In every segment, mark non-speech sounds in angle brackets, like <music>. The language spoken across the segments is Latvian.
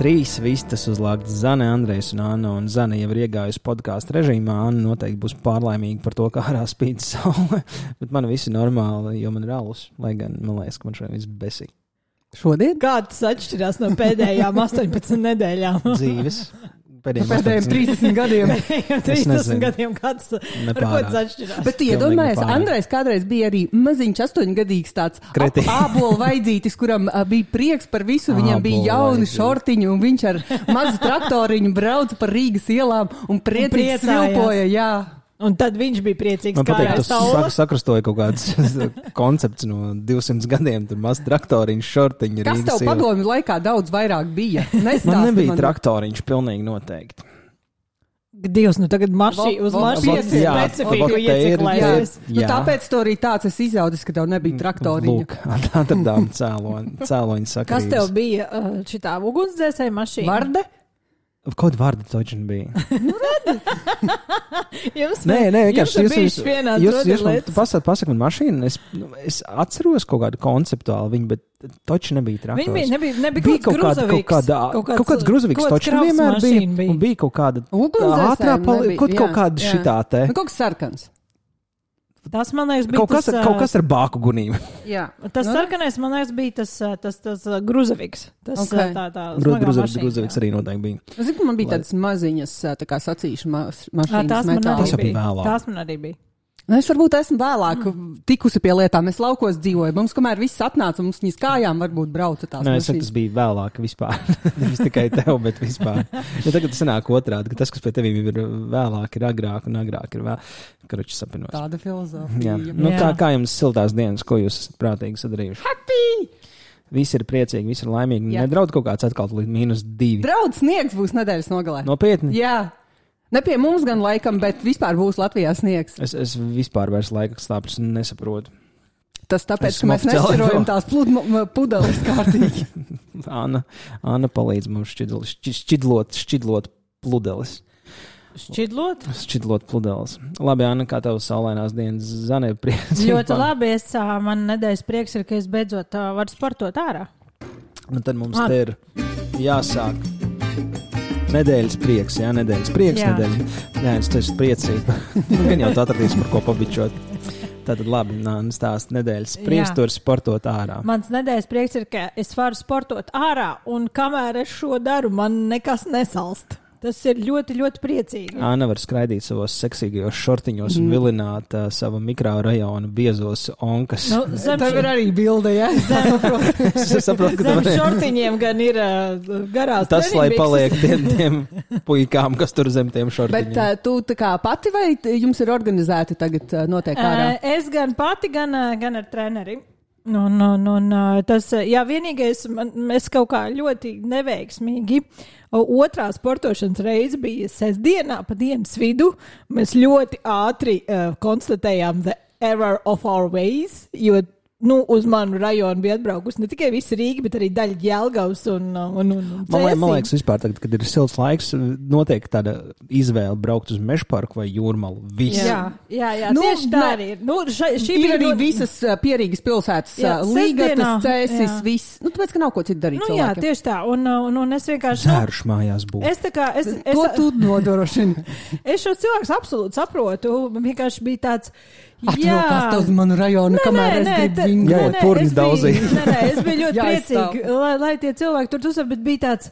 Trīs vistas uzlāgtas Zane, Andrejs un Anna. Un Zane jau ir iegājusi podkāstu režīmā. Anna noteikti būs pārlaimīga par to, kā ārā spīd <laughs> saule. Bet man viss ir normāli, jo man ir alus. Lai gan man liekas, ka man šodien viss besīgi. Šodien? Kā tas atšķirās no pēdējām <laughs> 18 nedēļām? Dzīves. Pēdējiem, Pēdējiem 30 gadiem. Pēdējiem <laughs> Es 30 nezinu. gadiem kāds tas atšķirās? Bet iedomājieties, nepārāk. Andrejs kādreiz bija arī maziņš, astoņgadīgs tāds Kreti. <laughs> ābola vajadzītis, kuram bija prieks par visu. Viņam bija jauni šortiņi, un viņš ar mazu traktoriņu brauca pa Rīgas ielām un priecīgi priecājās. Un tad viņš bija priecīgs, Man kā patīk, ar tas sak, sauli. sakrastoja kaut kāds <laughs> koncepts no 200 gadiem. Tur maz traktoriņš, šortiņš, Kas tev padomju laikā daudz vairāk bija? Nestāsti Man nebija man. traktoriņš, pilnīgi noteikti. Dievs, nu tagad mašī, Vo- uz jā, specifiku ieciklēsies. Nu, tāpēc to arī tāds es izaudzis, ka tev nebija traktoriņa. Lūk, atradām cēloņu, sakarības. Kas tev bija uh, šitā ugunsdzēsēja mašīna? Varde? Kaut vārdi taču bija. <laughs> <laughs> Jums, Nē, nē, vienkārši jūs, vienāds jūs, jūs man pasaka, pasaka man mašīnu, es, nu, es atceros kaut kādu konceptuālu viņu, bet taču nebija traktors. Viņa bija, nebija, nebija bija kaut kāda, kaut kāda, kaut kāds grūzavīgs, taču vienmēr bija, bija. un bija kaut kāda ātrā, nebija, kaut, kaut kāda šitā te, Nu, kaut kas sarkans. Tas, man liekas, bija kaut kas, tas, ar- kaut kas ar bāku gunīm. Jā. Tas Nu, sarkanais, man liekas, bija tas, tas, tas grūzaviks. Tas Ok. uh, tā, tā smagā mašīna, Grūzaviks jā. arī noteikti bija. Es zinu, ka man bija tādas maziņas, tā kā sacīšu mašīnas. Tās man. Tas jau arī bija bija. vēlāk. Tās man arī bija. Nu, Es varbūt esmu vēlāk tikusi pie lietām. Es laukos dzīvoju. Mums, kamēr viss atnāca, mums viņas kājām varbūt brauca tās Nē, es saku, tas bija vēlāk vispār. <laughs> Nevis tikai tev, bet vispār. <laughs> Jo tagad tas nāk otrādi, ka tas, kas pie tevīm ir vēlāk, ir agrāk un agrāk ir vēl. Karoči sapinos. Tāda filozofija. Jā. Nu, Jā. kā, kā jums siltās dienas, ko jūs esat prātīgi sadarījuši? Happy! Visi ir priecīgi, visi ir laimīgi. Jā. Nedraud kaut kāds atkal līdz mīnus divi. Draudz sniegs būs nedēļas nogalē. Nopietni. Jā. Ne pie mums gan laikam, bet vispār būs Latvijā sniegs. Es, es vispār vairs laika stāvus nesaprotu. Tas tāpēc, Esmu ka mēs to. tās pudeles kārtīgi. <laughs> Anna, Anna palīdz mums šķidl, šķi- šķidlot, šķidlot pludeles. Šķidlot? Šķidlot pludeles. Labi, Anna, kā tev saulainās dienas zanē priecīgi? Ļoti labi. Es, man nedēļas prieks ir, ka es beidzot ā, varu sportot ārā. Nu, tad mums Ah. te ir jāsāk. Nedēļas prieks, jā, nedēļas prieks. Jā. Nedēļas, jā, es esmu priecīgs. <laughs> Gan jau tu atradīsi, par ko pabičot. Tātad, labi, nāc, stāst nedēļas prieks, tur sportot ārā. Mans nedēļas prieks ir, ka es varu sportot ārā, un kamēr es šo daru, man nekas nesalst. Tas ir ļoti, ļoti priecīgi. Anna var skraidīt savos seksīgajos šortiņos un vilināt uh, savu mikrorajonu biezos onkas. Nu, zem, Tev ir arī bilde, jā. <laughs> es saprotu, ka zem šortiņiem gan ir uh, garās. tas, lai paliek <laughs> tiem, tiem puikām, kas tur zem tiem Bet šortiņiem. uh, tu tā kā pati vai jums ir organizēti tagad uh, notiek ārā? Ē, Es gan pati, gan, ā, gan ar treneri. Nu, nu, nu, nu, tas, ā, jā, vienīgais, man, mēs kaut kā ļoti neveiksmīgi. Otrā sportošanas reize bija sestdienā, pa dienas vidu. Mēs ļoti ātri uh, konstatējām the error of our ways, jo nu, uz manu rajonu bija atbraukusi ne tikai visa Rīga, bet arī daļa Jēlgavas un, uh, un, un, un Man, man liekas, vispār, tagad, kad ir silts laiks, notiek tāda izvēle braukt uz meža parku vai jūrmalu. Viss. Jā, jā, jā Nu, tieši tā arī ir. Nu, šai, šī Ir bija arī ļoti- visas uh, pierīgas pilsētas, Jā, uh, līgatas, cēsis, jā. viss. Nu, tāpēc, ka nav ko citu darīt. Nu, jā, cilvēkiem. tieši tā. Un, un, un es vienkārši. nu, Zērš mājās būs. Es tā kā. Es, es, To tu nodrošini. <laughs> es šos cilvēkus absolūti saprotu. Man vienkārši bija tāds. Atrokās tev uz manu rajonu, Nē, kamēr nē, es gribu tā- vingrot. Jā, nē, es biju-. Nē, nē, es biju <laughs> ļoti Jāizstāv. priecīga, lai, lai tie cilvēki tur uzsver, bet bija tāds.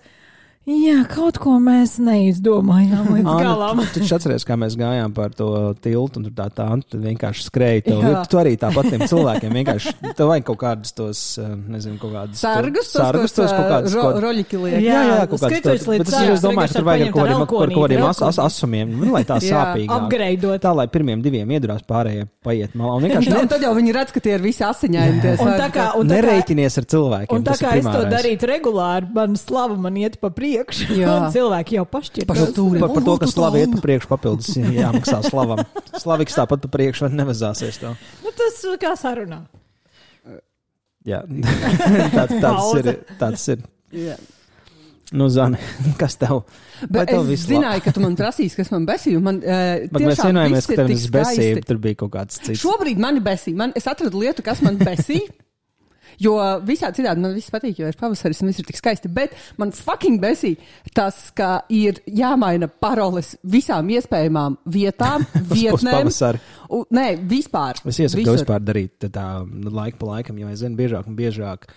Jā, kaut ko mēs neizdomājām <laughs> līdz Āna, galam. tu taču atceries, kā mēs gājām par to tiltu, un tur tā tā anta vienkārši skrēja. Jā. tu arī tāpat tiem cilvēkiem vienkārši, tev vajag kaut kādus tos, eh, nezinu, kaut kādus Sargus, tos, sargus, tos kaut kādus. ro, roļiki liek. Jā, Jā, kaut tāds. līdz Bet es es domāju, ka tur vajag kaut kādiem, kaut kādiem as, as, asumiem, nu, lai tā Jā, sāpīgāk. Upgradeot. Tā, lai pirmiem diviem iedurās pārējie paiet malā. Un vienkārši Un <laughs> ne, tad jau viņi redz, ka tie ir visi asiņaini. Un tā kā, nereiķinies ar cilvēkiem. un tā kā es to darītu regulāri, man slava man iet pa priekšu. Jā. Un cilvēki jau pašķir. Pašu stūri. Par, par to, ka slava iet pa priekšu papildus jāmaksā slavam. Slaviks tāpat pa priekšu var nevazāsies to. Nu, tas kā sarunā. Jā, <laughs> tāds, tāds ir. Tāds ir. Jā. Nu, Zani, <laughs> kas tev? Vai Bet tev es zināju, ka tu man prasīsi, kas man besīja. Man, uh, Bet mēs vienojāmies, ka tev tas besīja, tur bija kaut kāds cits. Šobrīd man ir besīja. Man, es atradu lietu, kas man besīja. <laughs> Jo visā citādi man viss patīk, jo ir pavasaris un viss ir tik skaisti. Bet man fucking besī tas, ka ir jāmaina paroles visām iespējamām vietām, <laughs> vietnēm. U, nē, vispār. Es iesaku to vispār darīt tā laika pa laikam, jo es zinu, biežāk un biežāk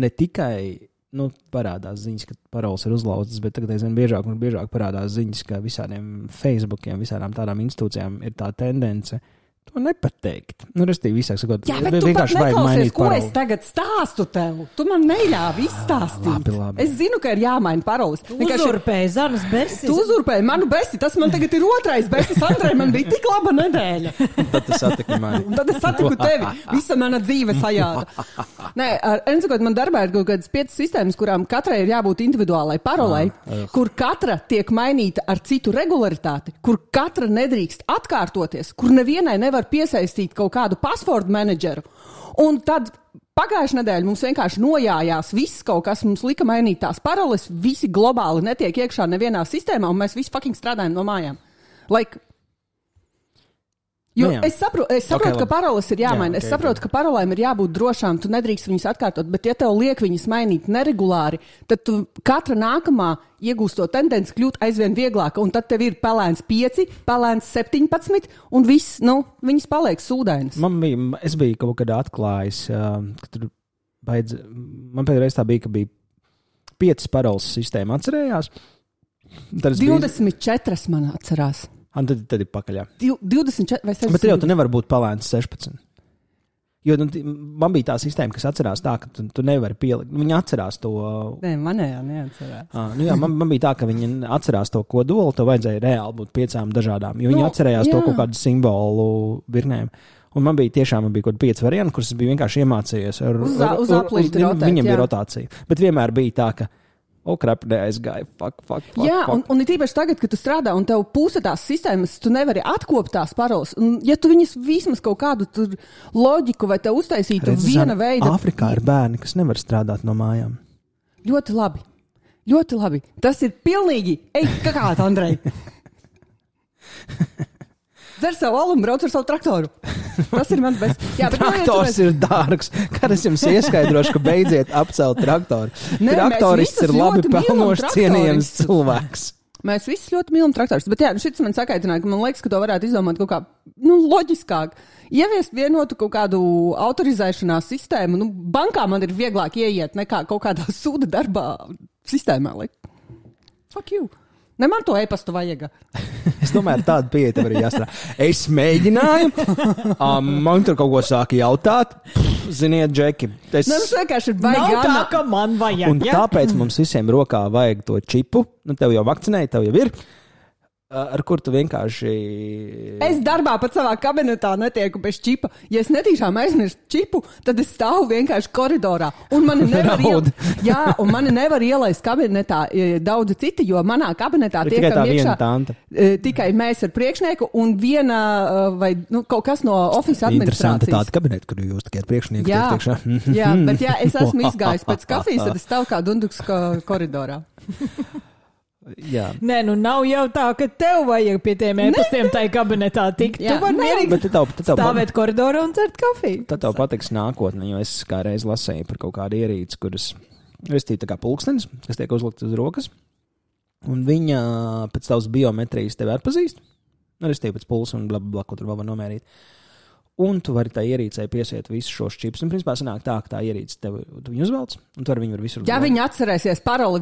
ne tikai nu, parādās ziņas, ka paroles ir uzlauztas, bet tagad aizvien biežāk un biežāk parādās ziņas, ka visādiem Facebookiem, visādām tādām institūcijām ir tā tendence to nepateikt. Nu, restīvi, visāk sakot, Jā, bet tu vienkārši vajag mainīt ko es paroli. tagad stāstu tev. Tu man neļāvi izstāstīt. labi, labi. Es zinu, ka ir jāmaina paroles. Vienkārši- Uzurpēja Zanas Besis. Tu uzurpēji manu besi, tas man tagad ir otrais besis. Andrej, man bija tik laba nedēļa. Tad tas satika mani. Un tad es satiku tevi. Visa mana dzīve sajāda. Nē, ar Enzekot man darbā ir kaut kādas piecas sistēmas, kurām katrai ir jābūt individuālai parolei, kur katra tiek mainīta ar citu regularitāti, kur katra nedrīkst atkārtoties, kur nevienai nevar piesaistīt kaut kādu password menedžeru. Un tad pagājušajā nedēļā mums vienkārši nojājās viss kaut kas, mums lika mainīt tās paroles, visi globāli netiek iekšā nevienā sistēmā, un mēs visi fucking strādājam no mājām. Like, Jo Nu jā. es saprotu, es saprotu Ok, ka paroles ir jāmaina. Jā, es ok, saprotu, ka parolēm ir jābūt drošām. Tu nedrīkst viņas atkārtot, bet, ja tev liek viņas mainīt neregulāri, tad tu katra nākamā iegūst to tendenci kļūt aizvien vieglāka. Un tad tev ir pelēns 5, pelēns 17, un viss, nu, viņas paliek sūdainas. Man bija, es biju kaut kad atklājis, ka tur baidz, man pēdējā reizē tā bija, ka bija piecas paroles sistēma atcerējās. Tad es biju- 24 man atcerās. Un tad, tad ir pakaļ. Div- 24 vai 60. Bet jau tu nevari būt pelēns 16. Jo nu, man bija tā sistēma, kas atcerās tā, ka tu, tu nevari pielikt. Nu, Viņi atcerās to. Nē, manējā neatcerās. Uh, nu jā, man, man bija tā, ka viņi atcerās to kodolu. Tev vajadzēja reāli būt piecām dažādām. Jo viņi Nu, atcerējās to jā. kaut kādu simbolu virknēm. Un man bija tiešām man bija kaut kādi pieci varianti, kurus es biju vienkārši iemācījies. Ar, Uz- uz ar- aplīti viņam- Viņam bija jā. rotācija. Bet vienmēr bija tā, ka, o, krap, neaizgāja. Fuck, fuck, fuck, Jā, fuck. un, un it īpaši tagad, kad tu strādā un tev pūsa tās sistēmas, tu nevari atkopt tās paroles. Un, ja tu viņus vismaz kaut kādu tur loģiku vai te uztaisītu Redzi, viena veida, Āfrikā ir bērni, kas nevar strādāt no mājām. ļoti labi. Ļoti labi. Tas ir pilnīgi. Ej, kā tā, Andrej? <laughs> Dzer savu alumu, brauc ar savu traktoru. Tas ir mans best. Jā, Traktors ir dārgs. Kad es jums ieskaidrošu, ka beidziet apcelt traktoru. Nē, Traktorists ir labi pelnošs, cienījams cilvēks. Mēs visi ļoti mīlam traktorus. Bet jā, nu šis man sakaitināja, ka man liekas, ka to varētu izdomāt kaut kā nu, loģiskāk. Ieviest vienotu kaut kādu autorizēšanās sistēmu. Nu, bankā man ir vieglāk ieiet nekā kaut kādā <laughs> sūda darbā sistēmā. Like. Fuck you! Ne man to e-pastu vajag. <laughs> Es domāju, ar tādu pieeju tev arī jāstrādā. Es mēģināju, um, man tur kaut ko sāka jautāt. Pff, Ziniet, Džeki, es, Nu, tas vienkārši ir baigi. tā, ka man vajag. un ja? tāpēc mums visiem rokā vajag to čipu. Nu, tev jau vakcinēja, tev jau ir. uh, Ar kur tu vienkārši. Es darbā pat savā kabinetā netieku bez čipa. Ja es netīšām aizmirstu čipu, tad es stāvu vienkārši koridorā. Un mani <laughs> nevar, iel... <laughs> Jā, un mani nevar ielaist kabinetā e, daudzi citi, jo manā kabinetā Ir tikai tiekam tā viena iekšā tanta. tikai mēs ar priekšnieku un viena vai nu, kaut kas no Interesanti administrācijas. tāda kabineta, kur jūs tikai priekšnieks Jā, tiek jā, bet ja es <laughs> esmu izgājis pēc kafijas, tad es stāvu kā dunduks ko- koridorā. Jā. Nē, nu nav jau tā, ka tev vajag pie tiem e-pastiem tajā kabinetā tikt. Jā. Tu vari mierīgi tev, tev, stāvēt koridorā un dzert kafiju. Tad tev patiks nākotnē, jo es kā reiz lasīju par kaut kādu ierīci, kuras vestīja tā kā pulkstenis, kas tiek uzlikts uz rokas, un viņa pēc tavas biometrijas tevi atpazīst. Nu, es teiktu, pēc pulsa un bla, bla, bla, tur vēl var nomērīt. Un tu vari tā ierīcē piesiet visus šos čips. Un, principā, sanāk tā, ka tā ierīce tev tu viņu uzvelc, un tu ar viņu var visur Ja viņi atcerēsies paroli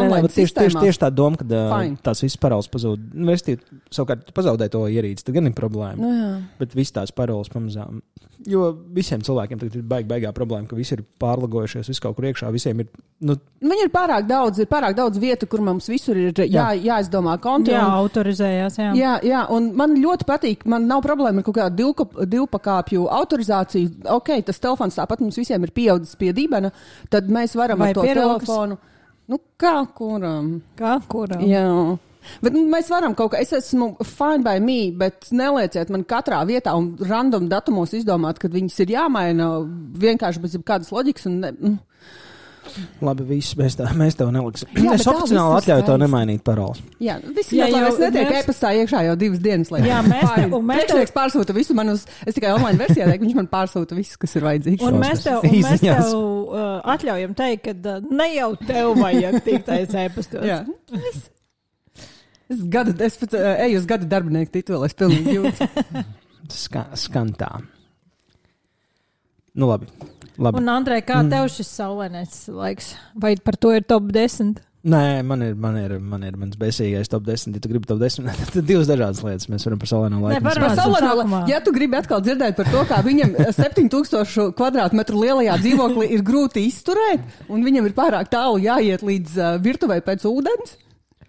online bet tieši, tieši, tieši tā doma, ka Fine. tās visas paroles pazūd. Nu, es tie, savukārt, tu pazaudē to ierīci, tad gan ir problēma. Nu, jā. Bet visas tās paroles pamazām. Jo visiem cilvēkiem tagad ir baigā, baigā problēma, ka visi ir pārlagojušies, viss kaut kur iekšā. Visiem ir. Nu, Viņi ir pārāk daudz, ir pārāk daudz vietu, kur mums visur ir jā, jāizdomā konti. Jā, autorizējās. Jā. Jā, jā, un man ļoti patīk. Man nav problēma ar kaut kādu divka- divpakāpju autorizāciju. Ok, tas telefons tāpat mums visiem ir pieaudzis pie dibena. Tad mēs varam Vai ar to pie rokas? telefonu. Nu, kā kuram? Kā kurā? Jā. Bet nu, mēs varam kaut kā, es esmu fine by me, bet nelieciet man katrā vietā un random datumos izdomāt, kad viņas ir jāmaina vienkārši bez kādas loģikas. Un, ne, mm. Labi, viss, mēs, tā, mēs tev neliksim. Jā, es oficiāli atļauju tev nemainīt paroles. Jā, viss ir labi. Es netieku mēs- e-pastā iekšā jau divas dienas. Lai Jā, mēs te- un mēs te- Priekšnieks pārsūta visu man uz, es tikai online versijā teiktu, viņš man pārsūta visu, kas ir vajadzīgs. Un mēs tev, un mēs tev uh, atļaujam teikt, ka uh, ne jau tev vajag tiktais ēpastos. Jā. Es, gadu, es pat uh, eju uz gada darbinieku titulu, es pilnīgi jūtu. Ska, skan tā. Nu, labi. Labi. Un, Andrej, kā tev šis saulainais laiks? Vai par to ir top 10? Nē, man ir, man ir, man ir mans besīgais top 10. Ja tu gribi top 10, <laughs> tad divas dažādas lietas. Mēs varam par saulaino laiku. varam. Par sākumā. ja tu gribi atkal dzirdēt par to, kā viņam 7000 kvadrātmetru lielajā dzīvoklī ir grūti izturēt, un viņam ir pārāk tālu jāiet līdz uh, virtuvei pēc ūdens,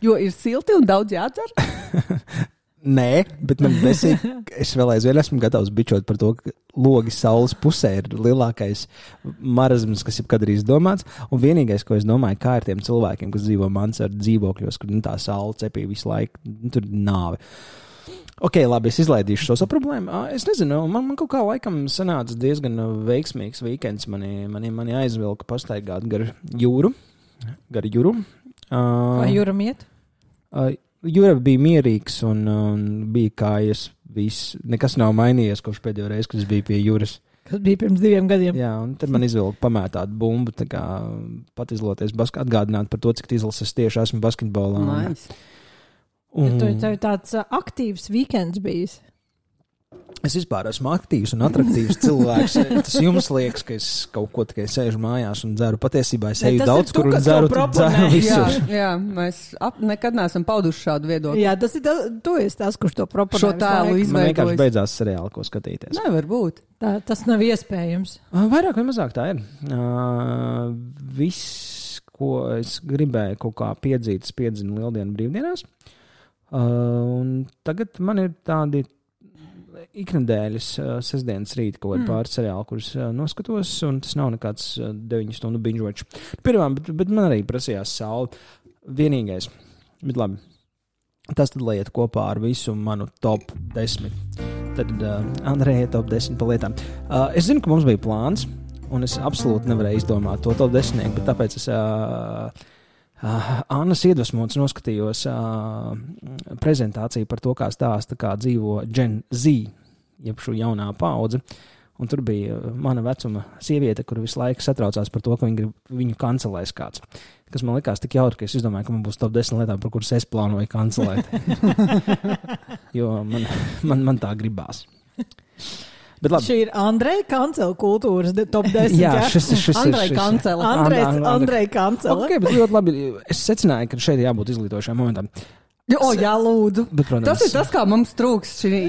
jo ir silti un daudz jādzer. <laughs> Nē, bet man besīgi. <laughs> Es vēl aizvien esmu gatavs bičot par to, ka logi saules pusē ir lielākais marazms, kas jebkad ir izdomāts. Un vienīgais, ko es domāju, kā ar tiem cilvēkiem, kas dzīvo mansardu dzīvokļos, kur nu, tā saule cepī visu laiku, nu, tur nāve. Ok, labi, es izlaidīšu šo savu problēmu. Es nezinu, man, man kaut kā laikam sanāca diezgan veiksmīgs weekends. Mani, mani, mani aizvilka pastaigāt gar jūru. Gar jūru. Uh, Vai jūram iet? Uh, Jūra bija mierīgs un, un bija kājas. Viss, nekas nav mainījies kopš pēdējo reizi, kad es biju pie jūras. Kas bija pirms diviem gadiem? Jā, un tad man izvilka pamētāt bumbu, tā kā pat izloties, bask- atgādināt par to, cik izlases es tieši esmu basketbolā. un- Nice. Ja Un, tu, tev ir tāds aktīvs weekends bijis. Es vispār esmu aktīvs un attraktīvs cilvēks. <laughs> Tas jums liekas, ka es kaut ko tikai sēžu mājās un dzeru. Patiesībā es eju daudz, tu, kur un dzeru, dzeru Jā, visur. jā, mēs ap, nekad neesam pauduši šādu viedokli. Jā, tas ir tas, tu esi tas, kurš to proponē. Šo tēlu laiku. iz- Man vienkārši beidzās seriāli, ko skatīties. Nevar būt. Tā, tas nav iespējams. Ā, Vairāk vai mazāk tā ir. Uh, viss, ko es gribēju kaut kā piedzīt, piedzinu Lieldienu brīvdienās. Uh, un tagad man ir tādi iknedēļas, uh, sestdienas rīta kaut kādi mm. pāris seriāli, kurus uh, noskatos, un tas nav nekāds uh, 9 stundu watch. Pirmā, bet, bet man arī prasījās saule. Vienīgais, bet labi. Tas tad liet kopā ar visu manu top 10. Tad uh, Andrejai top 10 par lietām. Uh, es zinu, ka mums bija plāns, un es absolūti nevarēju izdomāt to top 10, bet tāpēc es. Uh, Uh, Annas iedvesmots noskatījos uh, prezentāciju par to, kā stāsta, kā dzīvo Gen Z, jeb šī jaunā paudze. Un tur bija uh, mana vecuma sieviete, kur visu laiku satraucās par to, ka viņa grib viņu kancelēs kāds. Kas man likās tik jautri, ka es izdomāju, ka man būs top 10 lietām, par kuras es plānoju kancelēt. <laughs> jo man, man, man tā gribās. Bet labi. Šī ir Andreja kancela kultūras top 10. Jā, šis, šis ir. Andrej šis- Kancela. Andreja kancela. Ok, bet ļoti labi. Es secināju, ka šeit jābūt izglītošajam momentam. O, jā, lūdzu. Bet, protams, Tas ir tas, kā mums trūks šī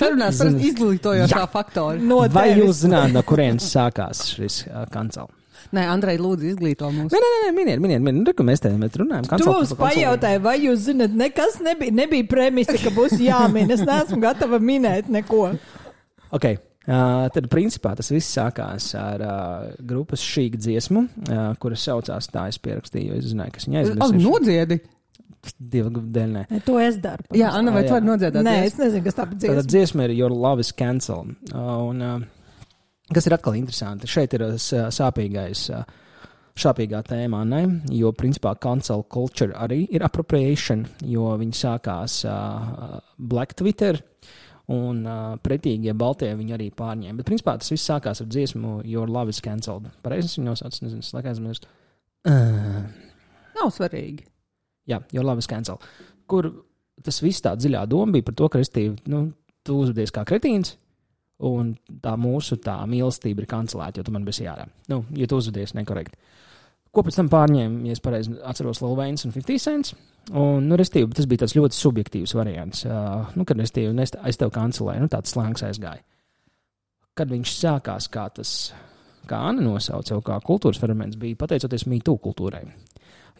sarunās <laughs> par izglītojošā faktoru. No Vai jūs zināt, no kurienes sākās šis uh, kancels? Nē, Andrej, lūdzu, izglīto mūs. Nē, nē, nē, miniet, miniet, miniet. Tur, mēs te runājam, mums pajautāji, vai jūs zinat, nekas nebija, nebija premisa, ka būs jāmin. Es neesmu gatava minēt neko. Ok. Uh, tad, principā, tas viss sākās ar uh, grupas šī dziesmu, uh, kuras saucās tā, es pierakstīju, jo es zināju, kas viņa Ak, aizmirsīs. nodziedi. Divu dēļ, nē. To es daru. Jā, Anna, vai tu vari nodziedāt? Nē, es nezinu, kas tā pa Tātad dziesmu. dziesma ir Your Love is Cancelled. Uh, un, uh, kas ir atkal interesanti? Šeit ir uh, sāpīgais. Šāpīgā tēmā, ne? jo principā cancel culture arī ir appropriation, jo viņi sākās uh, Black Twitter, un uh, pretīgie Baltie viņi arī pārņēma. Bet principā tas viss sākās ar dziesmu Your Love is Cancelled. Pareizi es viņu nosaucu, nezinu, es laikā aizmirstu. Uh, Nav svarīgi. Jā, jau labi skancel. Kur tas viss tā dziļā doma bija par to, ka restīvi, nu, tu uzvedies kā kretīns, un tā mūsu tā mīlestība ir kancelēta, jo tu man biji jārā. Nu, ja tu uzvedies nekorekti. Ko pēc tam pārņēma, ja es pareizi atceros, Lilvēns un 50 cents. Un, nu, restīvi, tas bija tāds ļoti subjektīvs variants. Uh, nu, kad restīvi, nu, es, es tev kancelēju, nu, tāds slēngs aizgāja. Kad viņš sākās, kā tas, kā Anna nosauca, jau kā kultūras fenomens, bija pateicoties mītū kultūrai.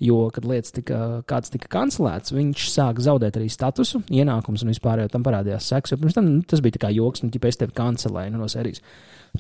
Jo, kad lietas tika, kāds tika kancelēts, viņš sāka zaudēt arī statusu, ienākumus un vispār jau tam parādījās seks. Pirms tam nu, tas bija kā joks, nu, ja es tevi kancelēju nu, no serijas.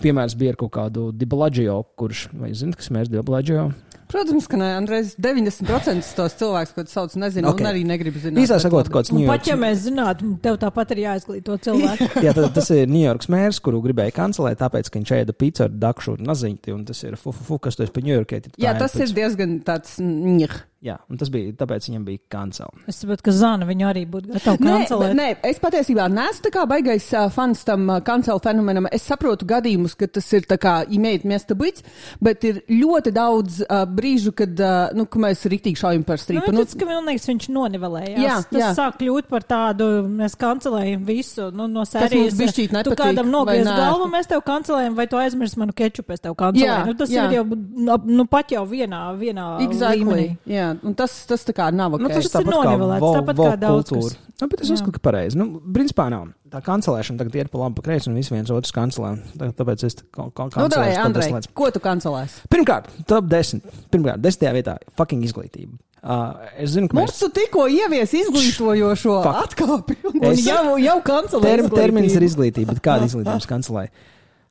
Piemērs bija ar kaut kādu Diblaģio, kurš, vai jūs zināt, kas mērs Diblaģio? Protams, ka nē, Andrejs 90% tos cilvēkus, ko tu sauc, nezinu, okay. Ok. un arī negribu zināt. Īsā sakot, kāds Un pat ja mēs zinātu, tev tāpat ir jāizglīto cilvēku. <laughs> Jā, tad, tas ir Ņujorkas mērs, kuru gribēja kancelēt, tāpēc, ka viņš ēda pīci ar dakšu un naziņu, un tas ir fu, fu, fu kas tu esi pa Ņujorkai. Jā, tas ir diezgan tāds. Njih. Jā, un tas bija, tāpēc viņam bija kancela. Es saprotu, ka Zana viņu arī būtu gatava Nē, kancelēt. nē, es patiesībā neesmu tā kā baigais uh, fans tam uh, kancelu fenomenam. Es saprotu gadījumus, ka tas ir tā kā imēt miesta buļs, bet ir ļoti daudz uh, brīžu, kad, uh, nu, ka mēs riktīgi šaujam par Nu, strīpu. nu, tas, ka man liekas, viņš nonivelējās. Jā, tas jā. sāk kļūt par tādu, mēs kancelējam visu nu, no mums sērijas. bišķīt Tu nepatīk, kādam vai nogriez nē? galvu, mēs tev kancelējam, vai tu aizmirsti manu kečupu, es tev kancelēju. Jā, nu, tas jā. ir jau nu, nu, pat jau vienā, vienā Exactly. līmenī. Jā, un tas, tas tā kā nav ok. Nu, tas Tas ir tāpat kā nonivelēts, vo- tāpat vo kā daudz kultūra. kas. Nu, bet es Jā. uzskatu, ka pareizi. Nu, principā nav. Tā kancelēšana tagad iet pa labi, pa kreisi, un visi viens otrs kancelē. Tā- Tāpēc es Nu, top Andrej, 10 lietas. ko tu kancelēsi? Pirmkārt, top 10. Pirmkārt, desmitajā vietā - fucking izglītība. Uh, es zinu, ka Mums mēs. tu tikko ievies izglītojošo atkāpi, un Es- jau, jau kancelē. Term, termins ir izglītība, bet kāda izglītības kancelē?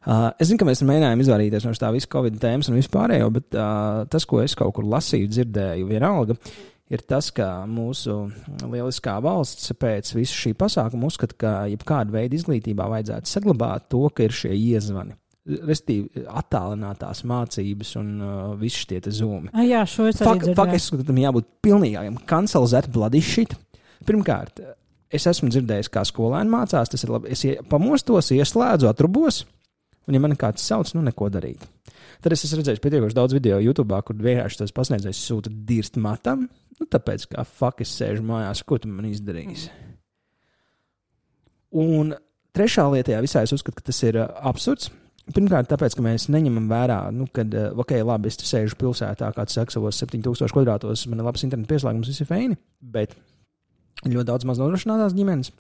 Uh, es zinu, ka mēs mēģinājām izvairīties no tā visa covid tēmas un vispārējo, bet uh, tas, ko es kaut kur lasīju, dzirdēju, vienalga, ir tas, ka mūsu lieliskā valsts pēc visu šī pasākuma uzskata, ka jebkāda veida izglītībā vajadzētu saglabāt to, ka ir šie iezvani. Restīvi, attālinātās mācības un uh, visi šie zūmi. Ah, jā, šo es arī Fak, fak, dzirdēju. es uzskatu, ka tam jābūt pilnīgākam kancelzēt bladīšķit. Pirmkārt, es esmu dzirdējis, kā skolēni mācās. Tas ir labi. Es pamostos, ieslēdzu, atrubos, un, ja man kāds sauc, nu neko darīt. Tad es esmu redzējis pietiekoši daudz video YouTube, kur vienkārši tas pasniedzējs sūta dirst matam. Nu, tāpēc, kā fakt, es sēžu mājās, ko tu man izdarīsi. Un trešā lietā, jā, visā es uzskatu, ka tas ir uh, absurds. Pirmkārt, tāpēc, ka mēs neņemam vērā, nu, kad, uh, ok, labi, es te sēžu pilsētā, kāds saka, savos 7000 kvadrātos, man ir labs internetu pieslēgums, viss ir feini, bet ļoti daudz maz nodrošinātās ģimenes,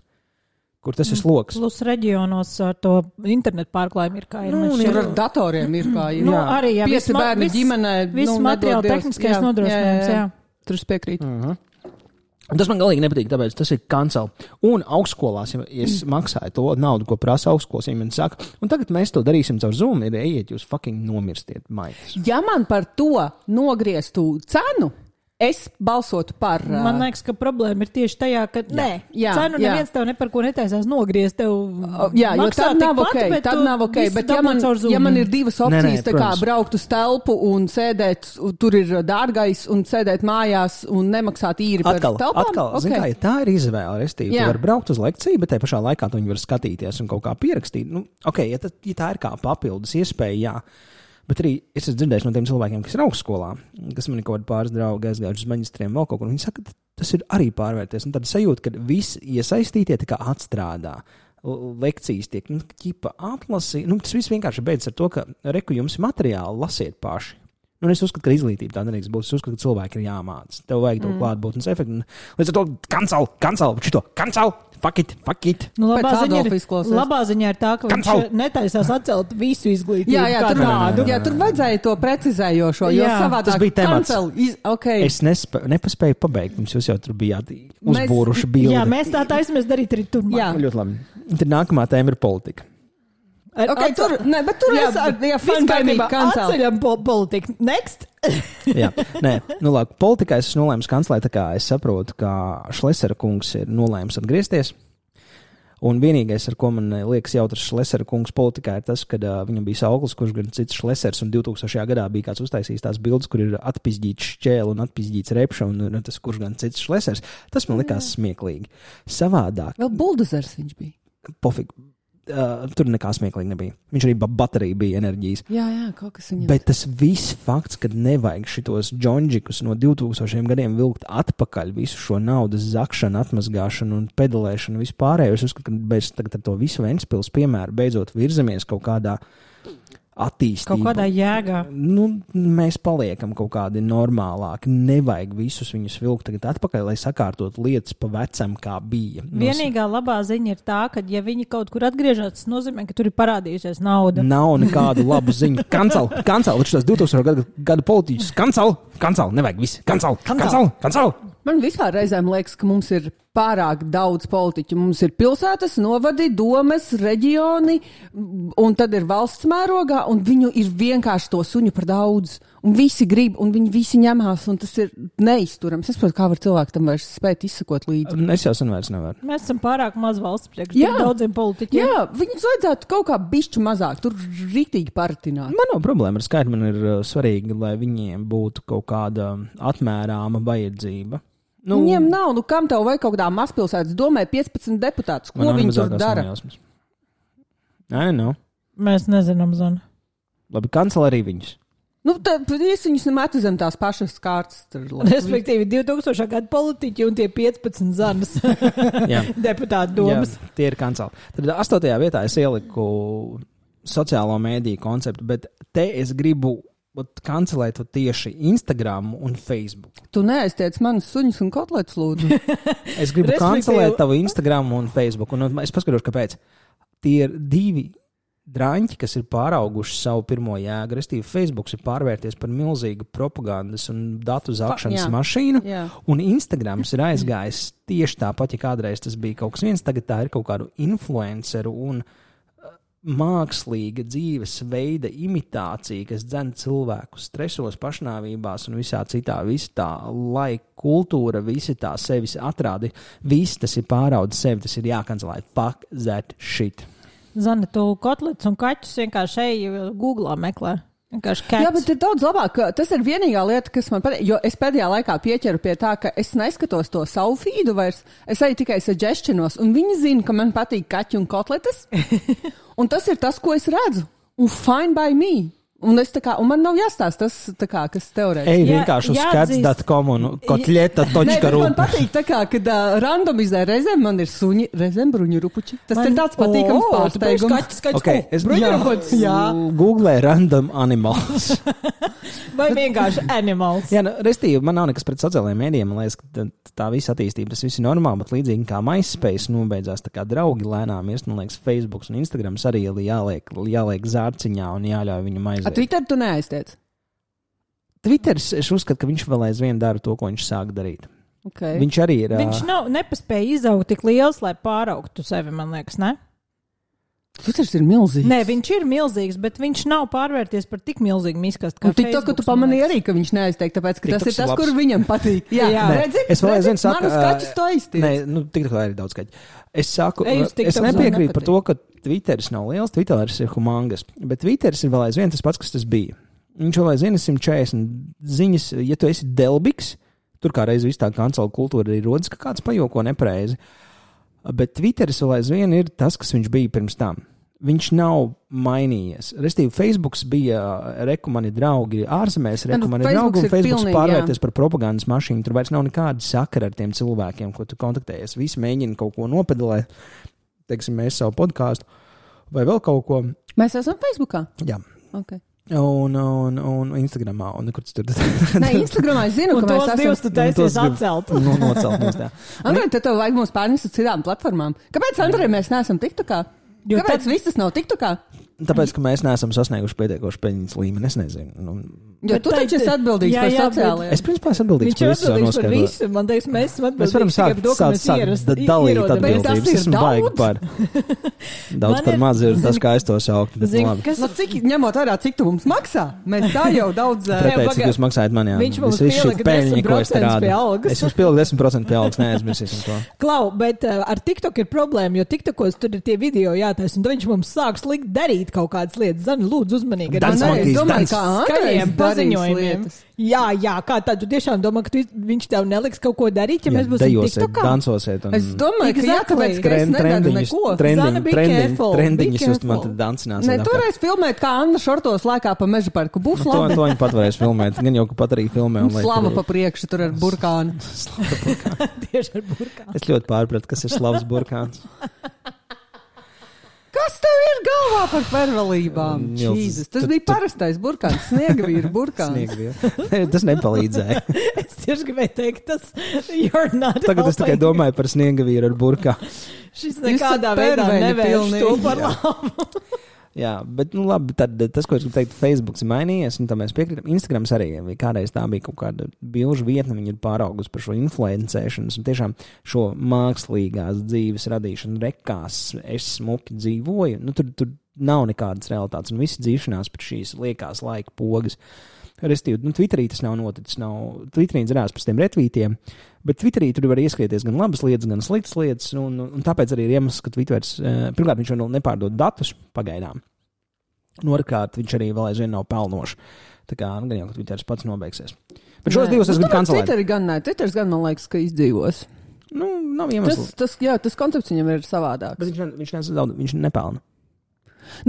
kur tas ir sloks. Plus reģionos ar to internetu pārklājumu ir kā ir. Nu. Tur ar datoriem ir kā ir. Nu, Jā. arī, jā, Pieci viss ma- bērni viss- ģimenē. Viss nu, Dievs. tehniskais Jā, nodrošinājums, jā, jā. Tur es piekrītu. Mm -hmm. Tas man galīgi nepatīk, tāpēc tas ir kancels. Un augstskolās, ja es maksāju to naudu, ko prasa augstskolas, viņi man saka, un tagad mēs to darīsim caur Zoom, ir ejiet, jūs fucking nomirstiet, maitas. Ja man par to nogrieztu cenu, es balsotu par. Man liekas, ka problēma ir tieši tajā, ka nē, Jā, cenu jā. neviens tev ne par ko netaisās nogriezt. Tev Jā, jo tad nav ok. bet Tad nav ok. Bet, ja man, ja man ir divas Nē, nē, opcijas, tā kā protams. braukt uz telpu un sēdēt, tur ir dārgais, un sēdēt mājās un nemaksāt īri par Atkal, telpām, atkal ok. zin, kā, ja tā ir izvēle. Restīvi, tu Jā. vari braukt uz lekciju, bet tajā pašā laikā tu viņu var skatīties un kaut kā pierakstīt. Nu, ok, ja, tad, ja tā ir kā papildus iespēja, jā. Bet arī es esmu dzirdējis no tiem cilvēkiem, kas ir augstskolā, kas man ir kaut kādi pāris draugi aizgājuši uz maģistriem vēl kaut kur. Viņi saka, ka tas ir arī pārvērties. Un tad sajūta, ka visi iesaistītie tā kā atstrādā. Lekcijas tiek nu, ķipa atlasītas. Nu, tas viss vienkārši beidzas ar to, ka reku jums materiāli lasiet paši. Nu, es uzskatu, ka izglītība tā nedrīkst būt. Es uzskatu, ka cilvēki ir jāmācās. Tev vajag to mm. klātbūtnes efektu. un Līdz ar to kancel, kancel, šito kancel, fuck it, fuck it. Nu, labā, ziņa ir, labā ziņa ir tā, ka viņš Kancel! netaisās atcelt visu izglītību. Jā, jā, tur, tādu. jā, tur vajadzēja to precizējošo. Jo Jā. savādāk Tas bija temats. cancel Iz, okay. Es nespē, nepaspēju pabeigt, pirms jūs jau tur bijāt uzbūruši bildi. Jā, mēs tā taisamies darīt arī tur. Jā. Ļoti labi. Tad nākamā tēma ir politika. Ar, Okay, tur, ne, bet tur jā, es ar baby kārtībā. Atceļam po politiku. Next! <laughs> Jā, nē, nu, labi. Politikā es esmu nolēmis kancelēt, tā kā es saprotu, ka Šlesera kungs ir nolēmis atgriezties. Un vienīgais, ar ko man liekas jautrs Šlesera kungs politikā, ir tas, ka uh, viņam bija sauklis, kurš gan cits Šlesers, un 2000. gadā bija kāds uztaisījis tās bildes, kur ir atpizģīts šķēle un atpizģīts repša, un uh, tas, kurš gan cits Šlesers. Tas man likās smieklīgi. Savādāk, Vēl buldozers viņš bija. pofīgi. Uh, tur nekā smieklīgi nebija. Viņš arī ba- baterija bija enerģijas. Jā, jā, kaut kas viņam. Bet tas viss fakts, ka nevajag šitos džonģikus no 2000 gadiem vilkt atpakaļ, visu šo naudas zakšanu, atmazgāšanu un pedalēšanu vispārējo. Es uzskatu, ka bez to visu Ventspils piemēru beidzot virzamies kaut kādā attīstībā. Kaut kādā jēgā. Nu, mēs paliekam kaut kādi normālāki. Nevajag visus viņus vilkt tagad atpakaļ, lai sakārtot lietas pa vecam, kā bija. Nu, Vienīgā labā ziņa ir tā, ka, ja viņi kaut kur atgriežas, tas nozīmē, ka tur ir parādījusies nauda. Nav nekādu <laughs> labu ziņu. Kancel, kancel, tos 2000 gadu, gadu politiķus. Kancel, kancel, nevajag visi. Kancel, kancel, kancel. Man vispār reizēm liekas, ka mums ir pārāk daudz politiķu. Mums ir pilsētas, novadi, domes, reģioni, un tad ir valsts mērogā, un viņu ir vienkārši to suņu par daudz. Un visi grib, un viņi visi ņemās, un tas ir neizturams. Es saprotu, kā var cilvēkam tam vairs spēt izsakot līdzi. Es jau sen vairs nevaru. Mēs esam pārāk maz valsts priekš Jā. tik daudziem politiķiem. Jā, viņus vajadzētu kaut kā bišķi mazāk, tur rītīgi paratināt. Man nav problēma ar skaitu. Man ir uh, svarīgi, lai viņiem būtu kaut kāda atmērāma vajadzība. Nu, Viņiem nav, nu kam tev vajag kaut kādā mazpilsētas domē 15 deputātus? Ko viņi tur dara? Nē, nē, Mēs nezinām, Zana. labi, kancel arī viņus. Nu, tad es viņus nemetu zem tās pašas kārtas. Tur, Respektīvi, 2000. gada politiķi un tie 15 zanas <laughs> Jā. deputātu domas. Jā, tie ir kanceli. Tad astotajā vietā es ieliku sociālo mēdīju konceptu, bet te es gribu kancelēt tieši Instagram un Facebook. Tu neaiztiec manas suņus un kotletes, lūdzu. <laughs> Es gribu kancelēt tavu Instagram un Facebook. Un es paskaidrošu, kāpēc. Tie ir divi drāņķi, kas ir pārauguši savu pirmo jēgu. Restīvi, Facebook ir pārvērties par milzīgu propagandas un datu zākšanas jā. mašīnu. Jā. Un Instagrams ir aizgājis tieši tāpat, ja kādreiz tas bija kaut kas viens, tagad tā ir kaut kādu influenceru un uh, mākslīga dzīvesveida imitācija, kas dzen cilvēkus stresos, pašnāvībās un visā citā. Visa tā laika kultūra, visi tā sevis atrādi, viss tas ir pāraudis sevi, tas ir jākancelē. Fuck that shit. Zana, tu kotlets un kaķus vienkārši ej Google meklē. Jā, bet ir daudz labāk. Tas ir vienīgā lieta, kas man patīk. Jo es pēdējā laikā pieķeru pie tā, ka es neskatos to savu feedu vairs. Es eju tikai suggestionos, un viņi zina, ka man patīk kaķi un kotletes. <laughs> un tas ir tas, ko es redzu. Un fine by me. Un, es tā kā, un man nav jāstāsta tas, tā kā, kas teorētiski. Ej, Jā, vienkārši uz skats.com un kotļeta.ru. man patīk, tā kā, kad uh, randomizē reizēm man ir suņi, reizēm bruņu rupuči. Tas Man- ir tāds patīkams O, tu biji pārsteigums. Kaķis, kaķis, Okay, o, es bruņurupucis. Jā. Google random animals. <laughs> Vai vienkārši animals. Jā, nu, restīvi, man nav nekas pret sociālajiem mēdījiem. Man liekas, ka tā- visa attīstība, tas viss ir normāli, bet līdzīgi kā MySpace nobeidzās, tā kā draugi lēnām ies, man liekas, Facebook un Instagram arī ir jāliek, jāliek zārciņā un jāļauj viņam A aiziet. Twitter tu neaiztiec. Twitters, es uzskatu, ka viņš vēl aizvien dara to, ko viņš sāk darīt. Okay. Viņš arī ir. Viņš nav nepaspēja izaugt tik liels, lai pāraugtu sevi, man liekas, ne? Twitters ir milzīgs. Nē, viņš ir milzīgs, bet viņš nav pārvērties par tik milzīgu miskastu. Un tik to, ka tu pamanīji arī, ka viņš neaiztiek, tāpēc, ka tas TikToks ir tas, labs. kur viņam patīk. Jā, Jā. Nē, redzi, es vēl aizvien saku, ā, kaķus to aiztiek. Nē, nu, tik tā ir daudz skaļi. Es saku, es nepiekrītu par to, ka Twitteris nav liels, Twitteris ir humangas, bet Twitteris ir vēl aizvien tas pats, kas tas bija. Viņš vēl aizvien ir 140 ziņas, ja tu esi delbiks, tur kā reiz viss tā kancela kultūra arī rodas, ka kāds pajoko nepareizi. Bet Twitteris vēl aizvien ir tas, kas viņš bija pirms tam. Viņš nav mainījies. Restīvi, Facebook bija reku mani draugi ārzemēs, nu, mani Facebooks draugi, un Facebook pārvērties par propagandas mašīnu. Tur vairs nav nekāda sakara ar tiem cilvēkiem, ko tu kontaktējies. Visi mēģina kaut ko nopedalēt, teiksim, mēs savu podkāstu vai vēl kaut ko. Mēs esam Facebookā. Jā. Okay. Un, un, un Instagramā, un kur tas tur Nē, Instagramā es zinu, ka mēs divus tu esam. taisies atcelt. Nu, nocelt no tā. <laughs> Andrej, tad tev vajag mums pārnest uz citām platformām. Kāpēc, Andrej, mēs neesam TikTokā? Jo Kāpēc tad- viss tas nav TikTokā? Tāpēc, ka mēs neesam sasnieguši pietiekoši peļņas līmeni, es nezinu. Nu, Jo Bet tu taču esi atbildīgs Jā, par sociālajiem. es principā esmu atbildīgs Viņš ir par visu savu atbildīgs par visu. Man liekas, mēs esam Mēs varam atbildīgi sākt, to, ka sākt, mēs sākt dalīt atbildības. ir Esmu baigi par. <laughs> Daudz par ir- maz ir tas, kā es to Zini, labi. kas- Nu, cik, ņemot vērā, cik tu mums maksā, mēs tā jau daudz. Pretēji, pagaid. cik jūs maksājat man, jā. Viņš mums Es visu pielika šī peļņa, ko es te 10% rādu. pie algas. Es jums pieliku 10% pie algas, neaizmirsīsim to. <laughs> Klau, bet uh, ar TikTok ir problēma, jo TikTokos tur ir tie video jātaisa, un tad viņš mums sāk slikt darīt kaut kādas lietas. Zani, lūdzu, uzmanīgi. Es monkeys, domāju, kā Skaļiem paziņojumiem. Jā, jā, kā tad tu tiešām domā, ka tu, viņš tev neliks kaut ko darīt, ja Jā, mēs būsim dejosiet, dansosiet. Un... Es domāju, ka jā, Exactly. tāpēc, ka es nedaru neko. Zana, be careful, trendiņus jūs man tad. Nē, apkārt. toreiz filmēt, kā Anna Šortos lēkā pa meža parku. Būs Nu, to, labi. to viņi pat varēs filmēt. Gan jau, ka pat arī filmē. Slava tur- pa priekšu tur ar burkānu. <laughs> Tieši ar burkānu. Es ļoti pārpratu, kas ir slavs burkāns. <laughs> Kas tev ir galvā par pervelībām? Jēzus, tas tu- bija parastais burkāns, sniegvīra burkāns. <laughs> Tas nepalīdzēja. <laughs> Es tieši gribēju teikt, tas you're not Tagad es tikai helping. domāju par sniegavīru ar burkānu. Šis nekādā veidā pilnīgi. to par labu. <laughs> Jā, bet nu, labi, tad, tas, ko es gribu teikt, Facebook ir mainījies, un tam mēs piekrītam. Instagrams arī kādreiz tā bija kaut kāda bilžu vietne, viņa ir pāraugusi par šo influencēšanas un tiešām šo mākslīgās dzīves radīšanu rekās. Es smuki dzīvoju, nu, tur, tur nav nekādas realitātes, un visi dzīšanās pēc šīs liekās laika pogas. Restīvi, nu, Twitterī tas nav noticis. Nav, Twitterī dzirās pēc tiem retvītiem, bet Twitterī tur var ieskrieties gan labas lietas, gan sliktas lietas. Un, un tāpēc arī ir iemesls, ka Twitters, uh, pirmkārt, viņš vēl nepārdod datus pagaidām. Otrkārt, viņš arī vēl aizvien nav pelnošs. Tā kā nu, gan jau, ka Twitters pats nobeigsies. Bet šos Nē. divus es Nu, gribu kancelēt. Twitteri gan, nē, Twitters gan man liekas, ka izdzīvos. Nu, nav Tas, iemesls. tas, jā, tas koncepts viņam ir savādāks. Bet viņš, viņš, daudz, viņš nepelna.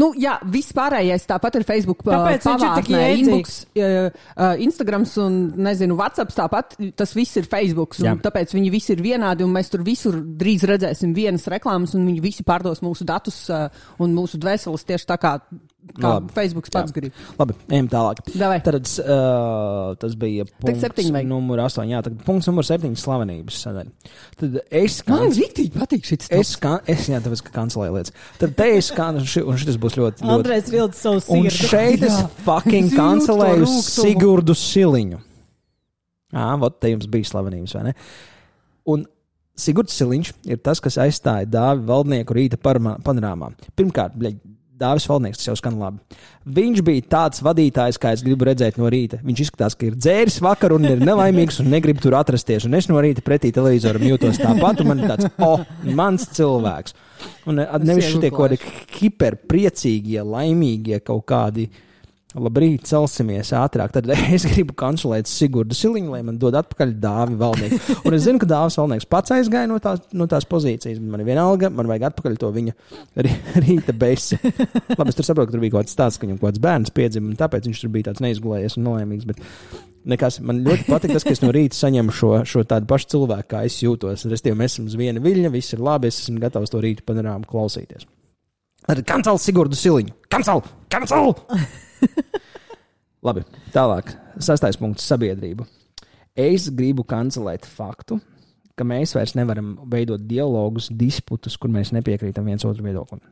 Nu, jā, viss pārējais tāpat ir Facebook. Tāpēc viņš ir tik pavārnē, jēdzīgs. inbox, uh, uh, Instagrams un, nezinu, WhatsApp tāpat. Tas viss ir Facebook. Tāpēc viņi visi ir vienādi un mēs tur visur drīz redzēsim vienas reklāmas un viņi visi pārdos mūsu datus uh, un mūsu dvēseles tieši tā kā, kā Labi. Facebook pats grib. Labi, ejam tālāk. Davai. Tad uh, tas bija punkts septiņi numur astoņi. Jā, tagad punkts numur septiņi slavenības sadaļa. Tad es kā. Man rīktīgi patīk šis Es kā, es, jā, tāpēc, ka kancelēju lietas. Tad te es kā, un ši- un šis būs ļoti, ļoti. Andrejs vilcis savu Un sirdi. šeit es fucking kancelēju. Sigurdu Siliņu. Jā, vot te jums bija slavenības, vai ne? Un Sigurds Siliņš ir tas, kas aizstāja Dāvi valdnieku rīta parma- panorāmā. Pirmkārt, bļaļ, Dāvis valdnieks, tas jau skan labi. Viņš bija tāds vadītājs, kā es gribu redzēt no rīta. Viņš izskatās, ka ir dzēris vakar un ir nelaimīgs un negrib tur atrasties. Un es no rīta pretī televizoram jūtos tāpat, un man ir tāds, oh, mans cilvēks. Un eh, nevis šitie kaut kādi hiperpriecīgie, laimīgie kaut kādi. Labrīt, celsimies ātrāk. Tad <laughs> es gribu kancelēt Sigurdu Siliņu, lai man dod atpakaļ dāvi valdnieku. Un es zinu, ka dāvis valdnieks pats aizgāja no tās, no tās pozīcijas. Man ir vienalga, man vajag atpakaļ to viņa rī- <laughs> rīta besi. Labi, es tur saprotu, ka tur bija kaut kāds tāds, ka viņam kaut kāds bērns piedzima, un tāpēc viņš tur bija tāds neizgulējies un nelaimīgs. Bet nekas, man ļoti patīk tas, ka es no rīta saņemu šo, šo tādu pašu cilvēku, kā es jūtos. Restīvi, mēs esam uz viena viļņa, viss ir labi, es esmu gatavs to rīta panorāmu klausīties. Tad kancel Sigurdu Siliņu! Kancel! Kancel! <laughs> Labi, tālāk. Sastais punkts - sabiedrība. Es gribu kancelēt faktu, ka mēs vairs nevaram veidot dialogus, disputus, kur mēs nepiekrītam viens otru viedoklim.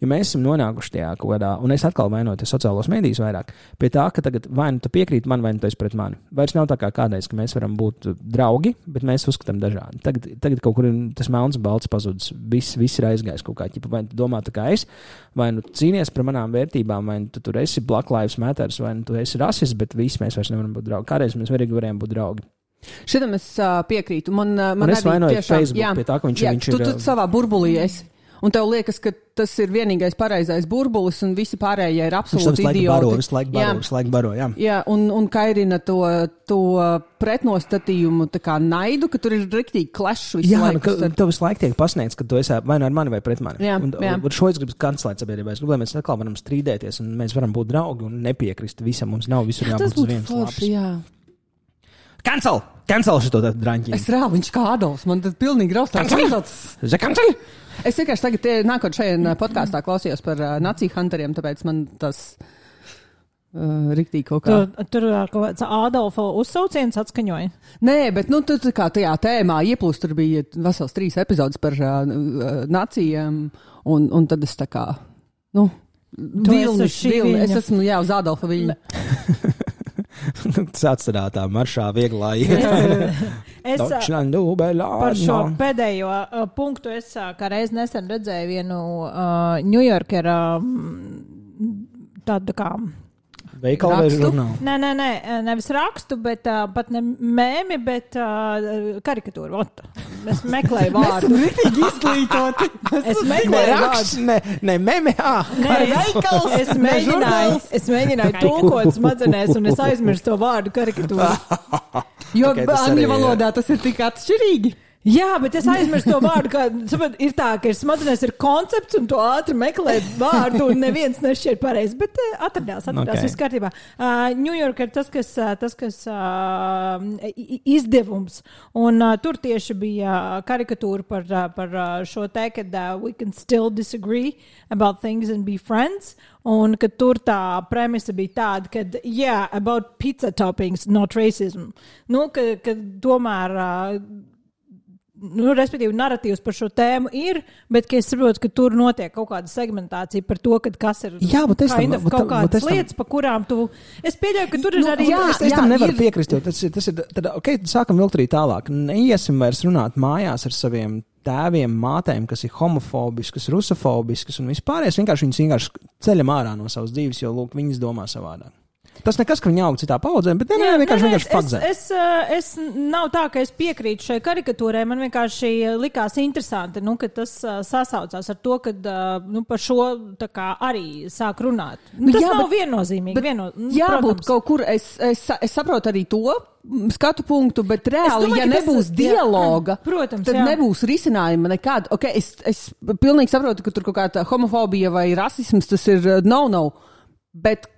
Jo mēs esam nonākuši tajā kaut kādā, un es atkal vainoju sociālos mēdījus vairāk, pie tā, ka tagad vai nu tu piekrīti man, vai nu tu esi pret mani. Vairs nav tā kā kādreiz, ka mēs varam būt draugi, bet mēs uzskatām dažādi. Tagad, tagad kaut kur tas melns, balts pazudis. Viss, viss ir aizgājis kaut kā ķipa. Vai tu domā tā kā es, vai nu cīnies par manām vērtībām, vai nu tu tur esi Black Lives Matter, vai nu tu esi rasists, bet visi mēs vairs nevaram būt draugi. Kādreiz mēs varīgi varējām būt draugi. Šitam es uh, piekrītu. Man, uh, man Un es arī vainoju tiešām- Facebook jā, pie tā, ka viņš- jā, viņš tu, ir, tu uh, savā burbulī esi. Un tev liekas, ka tas ir vienīgais pareizais burbulis, un visi pārējie ir absolūti laiku baro, idioti. visu laiku baro, visu laiku baro. Jā. Jā, un, un kairina to, to pretnostatījumu, tā kā naidu, ka tur ir rīktīgi klešs visu Jā, nu, laiku. ka, starp- tev visu laiku tiek pasniegts, ka tu esi vai nu ar mani, vai pret mani. Jā, un, jā. un šo es gribu kancelēt sabiedrībā. Es gribu, lai mēs atkal varam strīdēties, un mēs varam būt draugi un nepiekrist visam. Mums nav visur Tas jābūt uz vienas lapas. jā. Cancel! Cancel šo tādu draņķi! Es rāvu, viņš kā Adolfs, man tas pilnīgi raustās. Es cancel! Es vienkārši tagad, tie- nākot šajā podkāstā, klausījos par uh, naciju hunteriem, tāpēc man tas uh, riktīgi kaut kā. Tur, tur kaut kāds Ādolfa uzsauciens atskaņoja. Nē, bet nu, tu, tu kā tajā tēmā ieplūst, tur bija vesels trīs epizodes par uh, nācijām, un, un tad es tā kā, nu, uz šī vilni, es esmu, jā, uz Adolfa viļņa. <laughs> Sāc tādā tā maršā vieglā <laughs> iet. Es par šo pēdējo uh, punktu es ā, kā reiz nesen redzēju vienu uh, Ņujorkera um, tādu kā. Veikala vai Rakstu? žurnālu? Nē, nē, nē, nevis rakstu, bet uh, pat ne mēmi, bet uh, karikatūru. Ot. Es meklēju vārdu. Riktīgi izglītoti. Es meklēju vārdu. raksts, ne, ne, meme, ah, Nē, es, es mēģināju, es mēģināju tulkot smadzenēs, un es aizmirsu to vārdu karikatūru. <laughs> Jo Ok, okay, angļu ir. valodā tas ir tik atšķirīgi. Jā, bet es aizmirsu to vārdu. Kā, saprot, ir tā, ka ir smadzenēs ir koncepts, un to ātri meklē vārdu, un neviens nešķiet pareizi. Bet uh, atradās, atradās Ok. okay. viss kārtībā. Uh, New York ir tas, kas, uh, tas, kas uh, izdevums. Un uh, tur tieši bija karikatūra par, uh, par uh, šo te, ka uh, we can still disagree about things and be friends. Un ka tur tā premisa bija tāda, ka, yeah, about pizza toppings, not racism. Nu, ka, ka tomēr. Uh, nu, respektīvi, narratīvs par šo tēmu ir, bet es saprotu, ka tur notiek kaut kāda segmentācija par to, kad kas ir Jā, bet es tam- of kaut kādas tam- lietas, pa kurām tu. Es pieļauju, ka tur ir Nu, arī. jā, es, es tam nevaru ir- piekrist, jo tas ir. Tas ir tad, tad sākam vilkt arī tālāk. Neiesim vairs runāt mājās ar saviem tēviem, mātēm, kas ir homofobiskas, rusofobiskas un vispārējais. Vienkārši viņas vienkārši ceļam ārā no savas dzīves, jo lūk, viņas domā savādāk. Tas nekas, ka viņi aug citā paudzē, bet ne, ne, ne, vienkārši, vienkārši fakts. Es, es, eh, es nav tā, ka es piekrītu šai karikatūrai. Man vienkārši likās interesanti, nu, ka tas uh, sasaucās ar to, ka uh, nu, par šo kā, arī sāk runāt. Nu, tas jā, nav bet, viennozīmīgi. Bet, vieno, nu, jābūt protams. kaut kur, es, es, es saprotu arī to skatu punktu, bet reāli, domāju, ja nebūs tas, dialoga, jā, protams, tad jā. nebūs risinājuma nekāda. Okay, es, es pilnīgi saprotu, ka tur kaut kāda homofobija vai rasisms tas ir no-no. Bet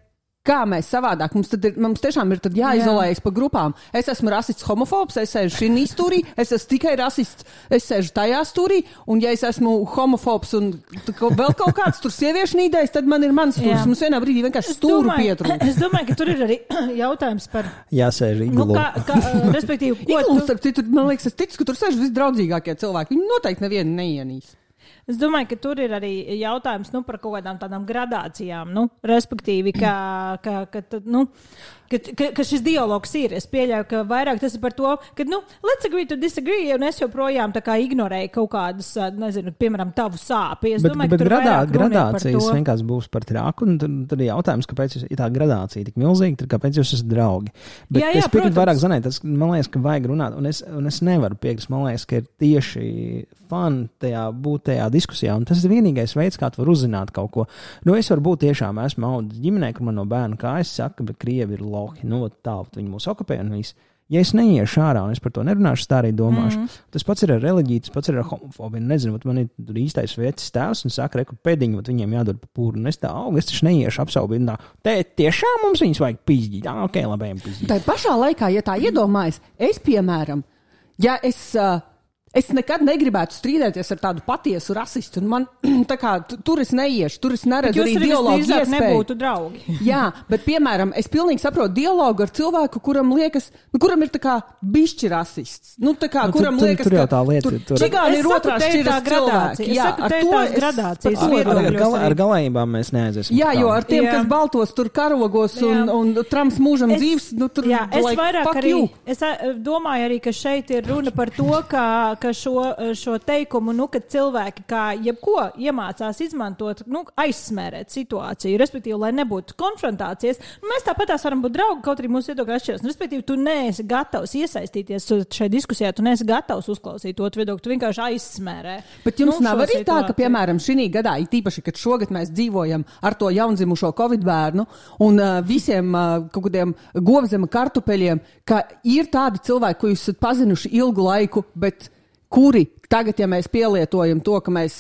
Kā mēs savādāk? Mums, ir, mums tiešām ir jāizolējas Jā. pa grupām. Es esmu rasists, homofobs, es sēžu šī stūrī, es esmu tikai rasists, es sēžu tajā stūrī, un ja es esmu homofobs un vēl kaut kāds tur sieviešu nīdējs, tad man ir mans stūris. Mums vienā brīdī vienkārši stūri pietrūkst. <clears throat> Es domāju, ka tur ir arī <clears throat> jautājums par. Jāsēž iglu. Nu, kā, kā, <laughs> respektīvi, ko iglu, tu... citu, man liekas, es ticu, ka tur sēž visdraudzīgākie cilvēki. Viņi noteikti nevienu neienīs. Es domāju, ka tur ir arī jautājums nu, par kaut kādām tādām gradācijām. Nu, respektīvi, ka, ka, ka, nu, ka, ka, ka šis dialogs ir. Es pieļauju, ka vairāk tas ir par to, ka, nu, let's agree to disagree, un es joprojām tā kā ignorēju kaut kādas, nezinu, piemēram, tavu sāpes. Es bet, domāju, bet gradā, gradācijas vienkārši būs par trāku, un tad, tad ir jautājums, kāpēc ir tā gradācija tik milzīga, tad kāpēc jūs esat draugi. Bet jā, jā, es piekrītu vairāk zanēt, tas man liekas, ka vajag runāt, un es, un es nevaru piekrist, man liekas, ka ir tieši fani tajā būt tajā diskusijā, un tas ir vienīgais veids, kā tu vari uzzināt kaut ko. Nu, es varu būt tiešām, esmu audzis ģimenē, kur man no bērna kājas saka, bet krievi ir labi lohi, nu, tā, viņi mūs okupē un viss. Ja es neiešu ārā un es par to nerunāšu, tā arī domāšu. Mm. Tas pats ir ar reliģiju, tas pats ir ar homofobiju. Nezinu, man ir īstais vietas tēvs un saka, reku pēdiņu, viņiem jādod pa pūru. Un es tā augu, es taču neiešu apsaubīt. Te tiešām mums viņus vajag pīzdīt. Jā, ok, labi, pīzdīt. Tā pašā laikā, ja tā iedomājas, es, piemēram, ja es. Uh, Es nekad negribētu strīdēties ar tādu patiesu rasistu. Man, <clears throat> kā, tur es neiešu, tur es neredzu arī dialogu iespēju. nebūtu draugi. <laughs> Jā, bet, piemēram, es pilnīgi saprotu dialogu ar cilvēku, kuram liekas, nu, kuram ir tā kā bišķi rasists. Nu, tā kā, nu, kuram tur, liekas, tur, tur jau tā lieta. Tur, tur čigāni ir otrā šķiras gradācija. Jā, ar to es, gradācijas ar, gal, ar galējībām mēs neaiziesim. Jā, jo ar tiem, jā. kas baltos tur karogos un, un, trams mūžam es, dzīves, nu, tur, jā, es vairāk arī, es domāju arī, ka šeit ir runa par to, ka, ka šo, šo teikumu, nu, ka cilvēki kā jebko iemācās izmantot, nu, aizsmērēt situāciju, respektīvi, lai nebūtu konfrontācijas. Nu, mēs tāpat varam būt draugi, kaut arī mūsu viedokļi atšķiras. Nu, respektīvi, tu neesi gatavs iesaistīties šajā diskusijā, tu neesi gatavs uzklausīt otru viedokli, tu vienkārši aizsmērē. Bet jums nu, nav arī situāciju. tā, ka, piemēram, šī gadā, īpaši, kad šogad mēs dzīvojam ar to jaundzimušo covid bērnu un uh, visiem uh, kaut kādiem govzema kartupeļiem, ka ir tādi cilvēki, ko jūs esat pazinuši ilgu laiku, bet kuri tagad, ja mēs pielietojam to, ka mēs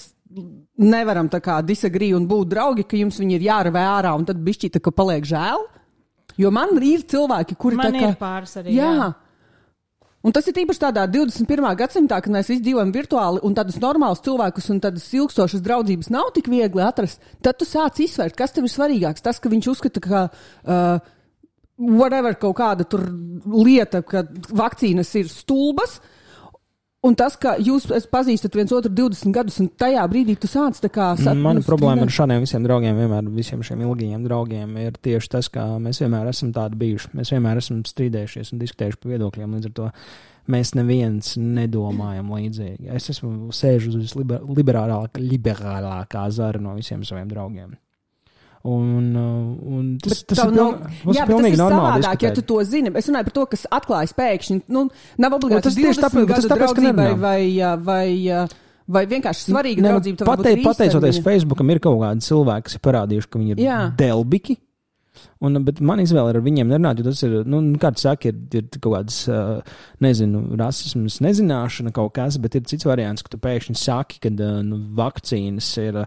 nevaram tā kā disagree un būt draugi, ka jums viņi ir jārevē ārā un tad bišķīta, ka paliek žēl. Jo man ir cilvēki, kuri man tā kā. Ir pāris arī. Jā. jā. Un tas ir īpaši tādā 21. gadsimtā, kad mēs visi dzīvojam virtuāli, un tādus normālus cilvēkus un tādas ilgstošas draudzības nav tik viegli atrast. Tad tu sāc izsvērt, kas tev ir svarīgāks. Tas, ka viņš uzskata, ka uh, whatever kaut kāda lieta, ka vakcīnas ir stulbas, uh, Un tas, ka jūs pazīstat viens otru 20 gadus, un tajā brīdī tu sāc tā kā. Mana problēma ar šādiem visiem draugiem, vienmēr visiem šiem ilgajiem draugiem, ir tieši tas, ka mēs vienmēr esam tādi bijuši. Mēs vienmēr esam strīdējušies un diskutējuši par viedokļiem. Līdz ar to mēs neviens nedomājam līdzīgi. Es esmu sēžu uz visliberālākā liberālākā zara no visiem saviem draugiem. Un, uh, un tas, tas, ir, nav, piln, jā, pilnīgi tas ir normāli. Savādāk, ja tu to zini. Es runāju par to, kas atklājas pēkšņi. Nu, nav obligāti tas tieši tāpēc, tas tāpēc ka vai, vai, vai, vai vienkārši svarīga ne, nu, draudzība. Patei, pateicoties Facebookam, ir kaut kādi cilvēki, kas ir parādījuši, ka viņi ir jā. delbiki. Un, bet man izvēle ar viņiem nerunāt, jo tas ir, nu, kā tu saki, ir, ir kaut kāds, uh, nezinu, rasisms, nezināšana kaut kas, bet ir cits variants, ka tu pēkšņi saki, ka uh, nu, vakcīnas ir.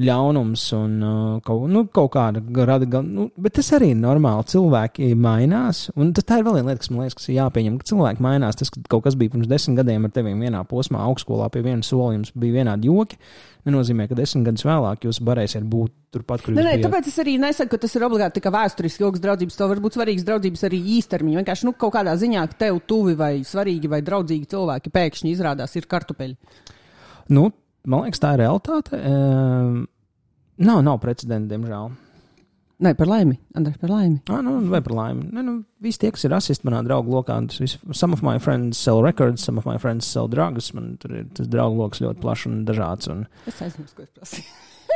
Ļaunums un uh, kaut, nu, kaut kāda rada. Nu, bet tas arī ir normāli. Cilvēki mainās. Un tā ir vēl viena lieta, kas man liekas, kas ir jāpieņem. Ka cilvēki mainās. Tas, ka kaut kas bija pirms desmit gadiem ar tevi vienā posmā, augstskolā pie viena sola, jums bija vienādi joki. Nenozīmē, ka desmit gadus vēlāk jūs varēsiet būt turpat, kur jūs esat. Tāpēc es arī nesaku, ka tas ir obligāti tikai vēsturiski ilgas draudzības. Tev var būt svarīgas draudzības arī īstermiņā. Vienkārši nu, kaut kādā ziņā, ka tev tuvi vai svarīgi vai draudzīgi cilvēki pēkšņi izrādās ir kartupeļi. Nu, man liekas, tā ir realitāte. Um, nav, nav precedenta, diemžēl. Nē, par laimi. Andrej, par laimi. Ah, nu, vai par laimi. Ne, nu, visi tie, kas ir rasisti manā draugu lokā, tas viss, some of my friends sell records, some of my friends sell drugs. Man tur ir tas draugu lokus ļoti plašs un dažāds. Un... Es aizmirsu, ko es prasīju.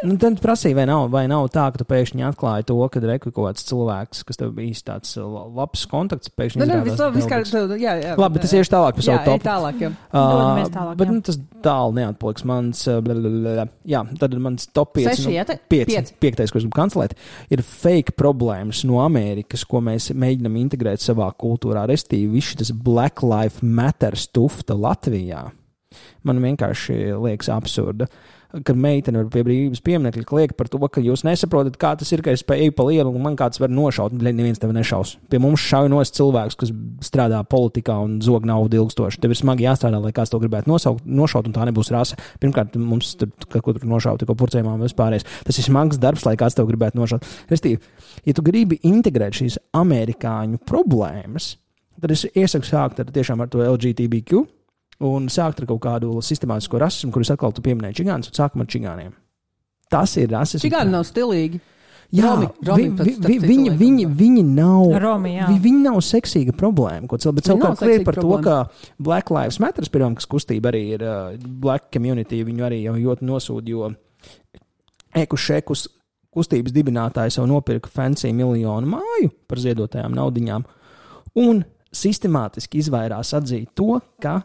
Nu, tad prasīja, vai nav, vai nav tā, ka tu pēkšņi atklāji to, ka ir kaut kāds cilvēks, kas tev bijis tāds uh, labs kontakts. Pēkšņi Nu, ne, izrādās visu, draudīgs. kā, jā, jā. Labi, bet tas iešu tālāk par Jā, savu topu. tālāk, jā. Uh, tālāk, bet jā. nu, tas tālu neatpaliks. Mans, uh, blablabla, jā, tad mans top 5. Seši iete? pieci, Pieci. piektais, ko es gribu kancelēt, ir fake problēmas no Amerikas, ko mēs mēģinām integrēt savā kultūrā. Restīvi, viss šis Black Lives Matter stufta Latvijā. Man vienkārši liekas absurda. Kad meitene pie brīvības pieminiekļa kliegt par to, ka jūs nesaprotat, kā tas ir, ka es eju pa lielu un man kāds var nošaut, un neviens tev nešaus. Pie mums šauj nos cilvēks, kas strādā politikā un zog naudu ilgstoši. Tev ir smagi jāstrādā, lai kāds to gribētu nosaukt, nošaut, un tā nebūs rasa. Pirmkārt, mums tur kaut ko tur nošaut, tikko purcējumā vispārējais. Tas ir smags darbs, lai kāds tev gribētu nošaut. Restīvi, ja tu gribi integrēt šīs amerikāņu problēmas, tad es iesaku sākt ar, tiešām ar to LGBTQ un sākt ar kaut kādu sistemātisko rasismu, kurus atkal tu pieminēji čigānus, un sākam ar čigāniem. Tas ir rasisms. Čigāni nav stilīgi. Jā, Romi- Romi vi, vi, viņi, viņi, viņi nav. Romi, vi, viņi nav seksīga problēma. Ko bet savukārt seksīga par to, problēma. ka Black Lives Matter, pirmām, kas kustība arī ir uh, Black community, viņu arī jau ļoti nosūd, jo ekušekus kustības dibinātājs jau nopirka fancy miljonu māju par ziedotajām naudiņām un sistemātiski izvairās atzīt to, ka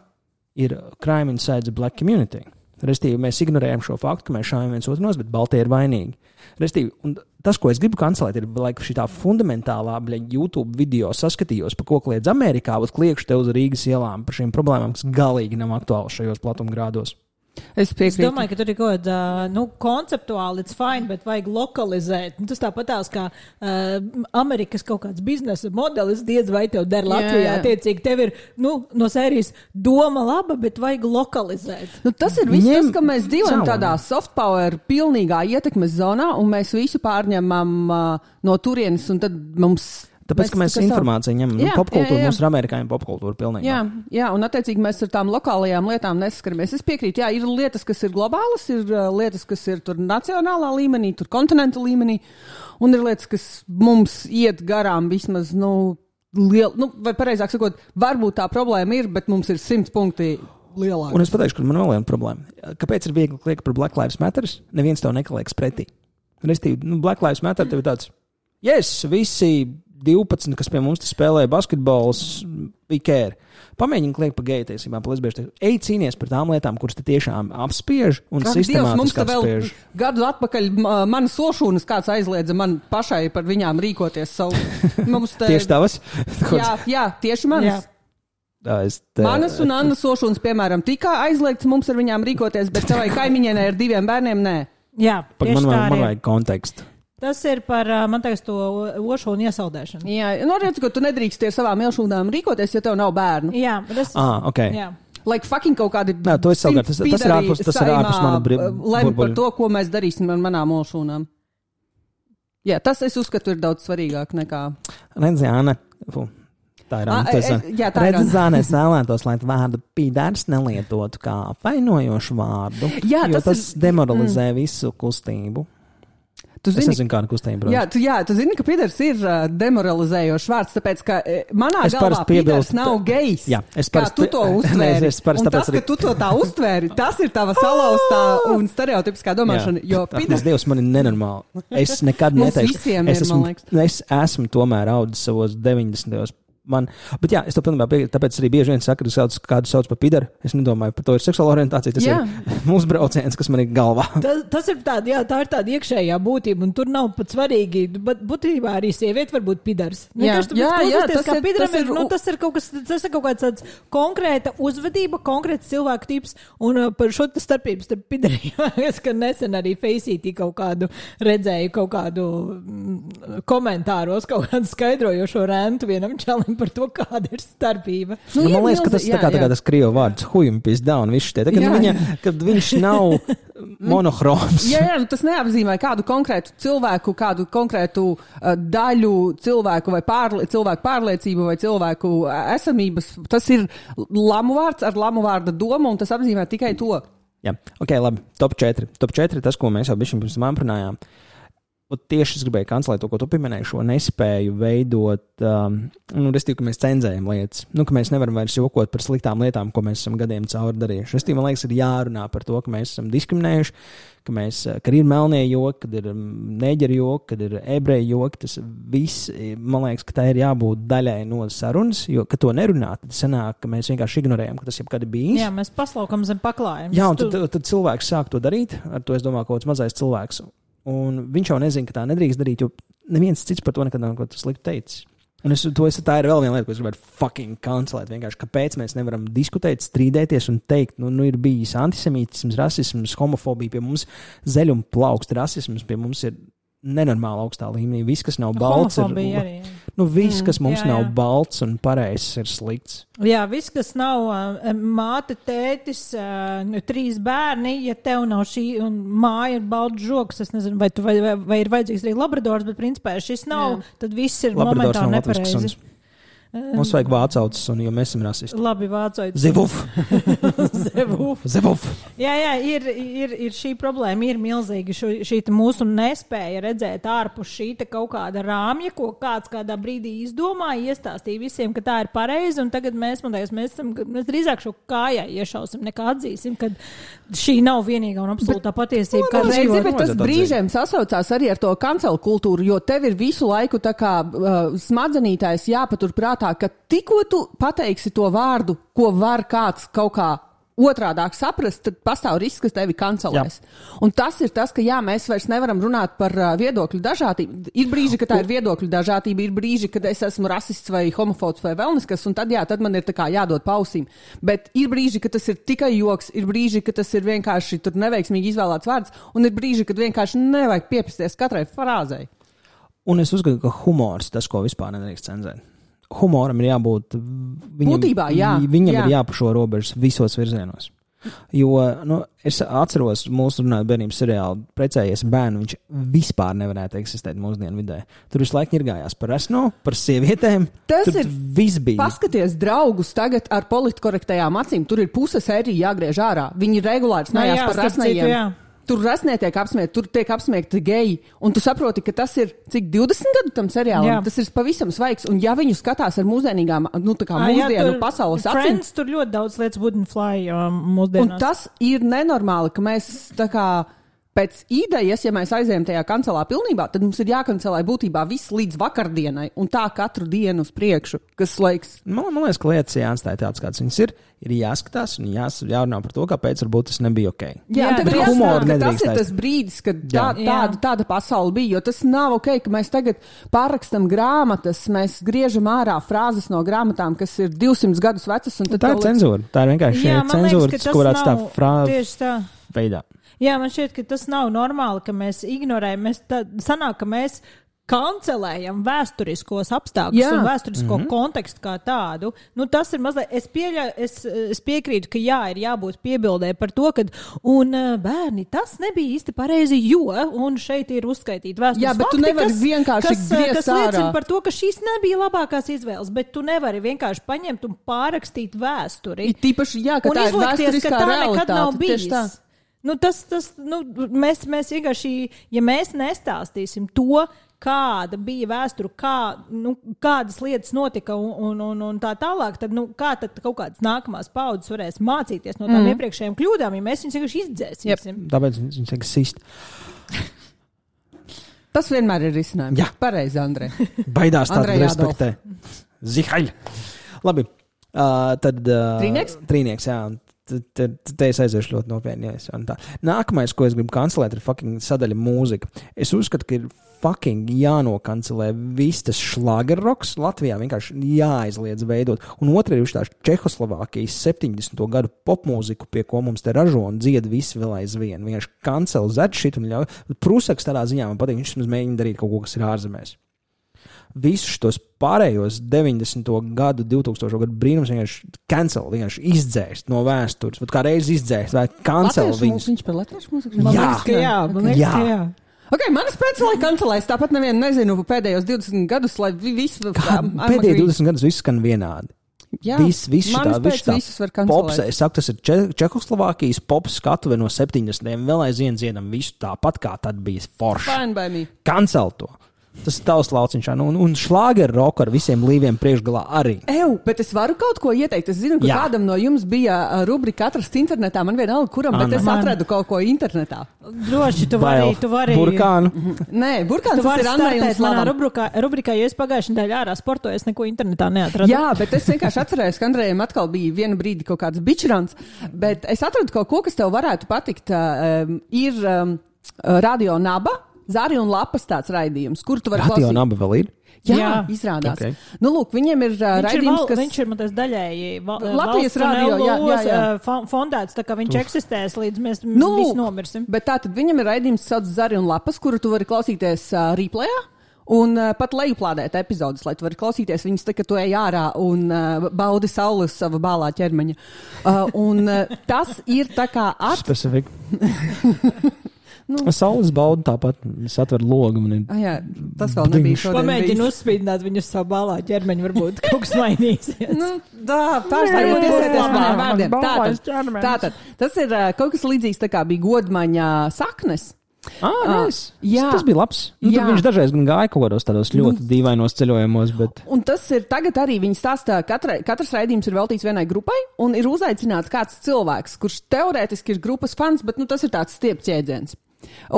ir crime inside the black community. Restīvi, mēs ignorējam šo faktu, ka mēs šāvienam viens otru nos, bet Baltie ir vainīgi. Restīvi, tas, ko es gribu kancelēt, ir, lai šī tā fundamentālā bļa, YouTube video saskatījos, pa ko kliedz Amerikā, bet kliekšu te uz Rīgas ielām par šīm problēmām, kas galīgi nav aktuālas šajos platumgrādos. Es Es piekrītu. domāju, ka tur ir kaut kāda nu, konceptuāli, it's fine, bet vajag lokalizēt. Nu, tas tāpat tās kā uh, Amerikas kaut kāds biznesa modelis, diez vai tev der Latvijā. jā. Attiecīgi, tev ir nu, no sērijas doma laba, bet vajag lokalizēt. Nu, tas ir viss, Ņem tas, ka mēs dzīvojam tādā soft power, pilnīgā ietekmes zonā, un mēs visu pārņemam uh, no turienes, un tad mums. Tāpēc, ka mēs tikai savu- informāciju ņemam no Jā, popkultūras, mums ir amerikāņu popkultūra pilnīgi. Jā, jā, un attiecīgi mēs ar tām lokālajām lietām nesaskaramies. Es piekrītu, jā, ir lietas, kas ir globālas, ir uh, lietas, kas ir tur nacionālā līmenī, tur kontinentu līmenī, un ir lietas, kas mums iet garām vismaz, nu, liel, nu vai pareizāk sakot, varbūt tā problēma ir, bet mums ir simts punkti lielāka. Un es pateikšu, ka man vēl viena problēma. Kāpēc ir viegli kliegt par Black Lives Matter? Neviens tev neklieks pretī. Restīvi, nu, Black Lives Matter tev ir tāds, yes, visi 12, kas pie mums te spēlē basketbols, ikēri. Pamēģini kliegt par geju tiesībām, par lesbiešu tiesībām. Ej cīnies par tām lietām, kuras te tiešām apspiež un sistemātiski apspiež. gadu atpakaļ ma- man sošūnas kāds aizliedza man pašai par viņām rīkoties savu. <laughs> Te, Tieši tavas. <laughs> Jā, jā, tieši manas. Jā. Es te- Manas un Annas sošūnas, piemēram, tika aizliegts mums ar viņām rīkoties, bet savai kaimiņienei ar diviem bērniem nē. Jā, man, man arī. vajag kontekstu. Tas ir par, man liekas, to ošu un iesaldēšanu. Jā, nu redz, ka tu nedrīkst ar savām ielšūnām rīkoties, ja tev nav bērnu. Jā, bet es. Ah, ok. Jā. Like fucking kaut kādi. Nē, to es savukārt- tas- tas ir ārpus- tas ir ārpus mana uh, Lem par to, ko mēs darīsim ar manām olšūnām. Jā, tas es uzskatu ir daudz svarīgāk nekā. Redzi, Anna. Fu, Tā ir tas, es- jā, tā ir. Zāne, es <laughs> vēlētos, lai vārdu pīdārs nelietotu kā apvainojošu vārdu. Jā, tas tas, ir- demoralizē mm. visu kustību. Tu Es zini, nezinu, kāda kustība. Jā, protams. tu, jā, tu zini, ka pīdārs ir uh, demoralizējošs vārds, tāpēc, ka e, manā Es galvā piebilstu- nav gejs. Jā, es parasti- tu to <laughs> Nē, uztvēri? es parasti tāpēc tas, arī- ka tu to tā uztvēri, tas ir tava <laughs> salauztā un stereotipiskā domāšana. Jo Tas pīdārs Dievs man ir nenormāli. Es nekad visiem es ir, esmu, liekas. es esmu tomēr audzis savos 90. Man, bet jā, es to pilnībā piekrītu. Tāpēc arī bieži vien saka, ka sauc, kādu sauc par pidaru. Es nedomāju par to ir seksuāla orientācija. Tas Jā. ir <laughs> mūsu brauciens, kas man ir galvā. <laughs> Tas, tas ir tāds, jā, tā ir tāda iekšējā būtība, un tur nav pat svarīgi. Bet būtībā arī sieviete var būt pidars. Jā. Tāpēc, Jā, ka jā, uzvesties tas kā ir- pidaram tas ir nu, tas ir kaut kas, tas ir kaut kāds tāds konkrēta uzvedība, konkrēts cilvēku tips, un uh, par šo starpību starp pidariem. <laughs> es, ka nesen arī Faceitī kaut kādu redzēju, kaut kādu mm, komentāros, kaut kādu skaidrojošo rentu vienam čalim par to, kāda ir starpība. Nu, ir man liekas, ka tas tā kā, kā tas krievu vārds huimpis down, viss šitie. Kad, Jā, nu, viņa, jā. kad viņš nav <laughs> monohroms. Jā, jā, nu tas neapzīmē kādu konkrētu cilvēku, kādu konkrētu uh, daļu cilvēku vai pārli cilvēku pārliecību vai cilvēku uh, esamības. Tas ir lamu vārds ar lamu vārda domu, un tas apzīmē tikai to. Jā, ok, labi. Top 4. Top 4 ir tas, ko mēs jau bijām pirms tam runājām. Ot tieši es gribēju kancelēt to, ko tu pieminēji, šo nespēju veidot, um, nu, respektīvi, ka mēs cenzējam lietas, nu, ka mēs nevaram vairs jokot par sliktām lietām, ko mēs esam gadiem cauri darījuši. Respektīvi, man liekas, ir jārunā par to, ka mēs esam diskriminējuši, ka, mēs, ka ir melnie joki, kad ir neģeri joki, kad ir ebreju joki. Tas viss, man liekas, ka tā ir jābūt daļai no sarunas, jo, ka to nerunā, tad sanāk, ka mēs vienkārši ignorējam, ka tas jebkad ir bijis. Jā, mēs paslaukam zem paklājuma. Jā, un tad, tad, cilvēks sāk to darīt, ar to es domāju, ka kaut kāds mazais cilvēks. Un viņš jau nezina, ka tā nedrīkst darīt, jo neviens cits par to nekad nav ko sliktu teicis. Un es, to, es, tā ir vēl viena lieta, ko es gribētu fucking kancelēt. Vienkārši kāpēc mēs nevaram diskutēt, strīdēties un teikt, nu, nu ir bijis antisemītisms, rasisms, homofobija pie mums, zeļuma plaukst, rasisms pie mums ir nenormāli augstā līmenī. Viss, kas nav balts, ir arī. Nu, viss, kas mums jā, jā. nav balts un pareizs, ir slikts. Jā, viss, kas nav uh, māte, tētis, uh, nu, trīs bērni, ja tev nav šī un māja ir balts žoks, es nezinu, vai, tu, vai, vai, vai ir vajadzīgs arī labradors, bet principā, šis nav, Jā. tad viss ir Labradors latvisks nepareizi. Mums vajag vācauts, un jo mēs esam rasisti. Labi, vācojot. Zivuf! <laughs> Zivuf. Zivuf! Jā, jā ir, ir, ir šī problēma, ir milzīga. Šo, šī te mūsu nespēja redzēt ārpus šī te kaut kāda rāmja, ko kāds kādā brīdī izdomāja, iestāstīja visiem, ka tā ir pareizi. Un tagad mēs, man liekas, mēs, esam, mēs drīzāk šo kājā iešausim, nekā atzīsim, ka šī nav vienīgā un absolūtā patiesība. kā Reizi, bet tas brīžiem sasaucās arī ar to kancelu kultūru, jo tev ir visu laiku tā kā uh, smadzenītājs jāpatur prātā, ka tikko tu pateiksi to vārdu, ko var kāds kaut kā. Otrādāk saprast, tad pastāv risks, ka tevi kancelēs. Tas ir tas, ka jā, mēs vairs nevaram runāt par uh, viedokļu dažādību. Ir brīži, kad tā ir viedokļu dažādība, ir brīži, kad es esmu rasists vai homofobs vai vēl neskas, un tad, jā, tad man ir jādod pausīm. Bet ir brīži, kad tas ir tikai joks, ir brīži, kad tas ir vienkārši tur neveiksmīgi izvēlēts vārds, un ir brīži, kad vienkārši nevajag piepisties katrai frāzei. Un es uzskatu, ka humors tas, ko vispār nedrīkst cenzēt. Humoram ir jābūt. Viņam, Būtībā, jā, Viņam jā. ir jāpašo robežas visos virzienos. Jo nu, es atceros, mūsu runājot bērnības seriālu, precējies bērnu, viņš vispār nevarētu eksistēt mūsdienu vidē. Tur visu laiku ir gājās par esno, par sievietēm. Tas Tur ir viss bija. Paskaties, draugus tagad ar politkorektajām acīm. Tur ir puse sērija jāgriež ārā. Viņi regulāri Nu snājās jā, par jā. Tur rasnie tiek apsmiegti, tur tiek apsmiegti geji. Un tu saproti, ka tas ir cik 20 gadu tam seriālam. Jā. Tas ir pavisam svaigs. Un ja viņu skatās ar mūsdienīgām, nu tā kā jā, mūsdienu tur pasaules acīm, Friends tur ļoti daudz lietas wouldn't fly um, un mūsdienās. tas ir nenormāli, ka mēs tā kā. Pēc idejas, ja mēs aizējām tajā kancelā pilnībā, tad mums ir jākancelē būtībā viss līdz vakardienai, un tā katru dienu uz priekšu, kas liekas, Man, man liekas, ka lietas jāatstāj tādas, kādas viņas ir. Ir jāskatās un jās, jārunā par to, kāpēc varbūt tas nebija ok. Jā, Jā, bet humoru humoru tas nedrīkst ir tas brīdis, kad tā, tāda, tāda pasaule bija. Jo tas nav ok, ka mēs tagad pārrakstam grāmatas, mēs griežam ārā frāzes no grāmatām, kas ir 200 gadus vecas. un tad Tā ir liekas- cenzūra. Tā ir vienkārši Jā, liekas, cenzūra, ka kas tas ko varētu tieši tā. veidā. Jā, man šķiet, ka tas nav normāli, ka mēs ignorējam. Mēs tā, sanāk, ka mēs kancelējam vēsturiskos apstākļus Jā. un vēsturisko mm. -hmm. kontekstu kā tādu. Nu, tas ir mazliet, es, pieļa, es, es piekrītu, ka jā, ir jābūt piebildē par to, ka, un uh, bērni, tas nebija īsti pareizi, jo, un šeit ir uzskaitīti vēstures Jā, bet tu fakti, nevari kas- vienkārši kas, griezt kas liecina ārā. par to, ka šīs nebija labākās izvēles, bet tu nevari vienkārši paņemt un pārrakstīt vēsturi. Ir tīpaši, jā, ka un tā ir izlikties, ka vēsturiskā tā nekad nav realitāte. bijis. Tieši tā. Nu, tas, tas, nu, mēs, mēs vienkārši, ja mēs nestāstīsim to, kāda bija vēsture, kā, nu, kādas lietas notika un, un, un, un tā tālāk, tad nu, kā tad kaut kādas nākamās paudzes varēs mācīties no tām mm. iepriekšējām kļūdām, ja mēs viņus vienkārši izdzēsim. Tāpēc viņš saka, sist. <laughs> Tas vienmēr ir risinājums. Jā. pareizi, Andrej. <laughs> Baidās tā, Andrej tad respektē. Zihaļ. Labi. Uh, tad. Uh, Trīnieks? Trīnieks, jā. Tad, tad, tad es aiziešu ļoti nopietni. Ja. Nākamais, ko es gribu kancelēt, ir fucking sadaļa mūzika. Es uzskatu, ka ir fucking jānokancelē viss tas šlāgerroks Latvijā. Vienkārši jāaizliedz veidot. Un otra ir tā Čehoslovākijas 70. gadu popmūziku, pie ko mums te ražo un dzied visi vēl aizvien. Vienkārši kancel zed šit un ļauj. Prusaks tādā ziņā man patīk. Viņš vismaz mēģina darīt kaut ko, kas ir ārzemēs visus tos pārējos 90. gadu, 2000. gadu brīnums vienkārši cancel, vienkārši izdzēst no vēstures. Vat kā reiz izdzēst, vai cancel viņus. Viņš par latviešu mūziku. Man Jā. liekas, ka jā, man liekas, Jā. ka jā. Ok, manas pēc lai kancelēs, tāpat nevienu nezinu pēdējos 20 gadus, lai vi- visi Kā I'm pēdējie agree. 20 gadus viss skan vienādi. Jā. Viss, viss pēc viss šitā visus var kancelēt. pops, es saku, tas ir Če Čehoslovākijas pops skatuve no 70. vēl aizvien dziedam visu tāpat, kā tad bija forši. Kancel to! Tas ir tavs lauciņš, nu, un, un šlāgeru roku ar visiem līviem priekšgalā arī. Eju, bet es varu kaut ko ieteikt. Es zinu, ka Jā. kādam no jums bija ā, rubrika atrasts internetā. Man vienalga, kuram, bet Anna. es Man. atradu kaut ko internetā. Droši, tu vari, tu vari. Burkānu. Nē, vari ir Andrei un startēt manā rubrikā, rubrikā, jo es pagājušajā nedēļā ārā sportoju, es neko internetā neatradu. Jā, bet es vienkārši atcerējos, ka Andrejam atkal bija viena brīdi kaut kāds bičrans, bet es atradu kaut ko, kas tev varētu patikt. Um, ir um, radio naba, zari un lapas tāds raidījums, kur tu vari Radio naba vēl ir. Jā, Jā, Jā. izrādās. Ok. Okay. Nu, lūk, viņiem ir uh, Viņš ir, raidījums, val, kas. viņš ir tas daļēji va, Latvijas radio, jā, jā, jā. fo- fondēts, tā kā viņš eksistēs līdz mēs Nu, nu, visi nomirsim. Bet tā tad viņam ir raidījums, kas sauc Zari un Lapas, kuru tu vari klausīties uh, replējā. Un uh, pat lejuplādēt epizodus, lai tu varētu klausīties viņas, tā, kad tu ej ārā un uh, baudi sauli uz sava bālā ķermeņa. Uh, un uh, tas ir tā kā at... <laughs> Specifika. nu. Saules bauda tāpat. Es atveru logu. Man ir Ah, jā, tas vēl nebija šodien. Pamēģinu uzspīdināt viņu savā balā ķermeņa, varbūt <laughs> kaut kas mainīsies. Nu, tā, pārstāvot Nē, iesēties nē, vārdiem. Tātad, tas ir uh, kaut kas līdzīgs tā kā bija godmaņa saknes. Ah, nice. jā. Tas bija labs. Nu, viņš dažreiz gan gāja kaut kādos tādos ļoti dīvainos ceļojumos, bet Un tas ir tagad arī viņa stāstā, ka katrs raidījums ir veltīts vienai grupai, un ir uzaicināts kāds cilvēks, kurš teorētiski ir grupas fans, bet nu, tas ir tāds stiepts jēdziens.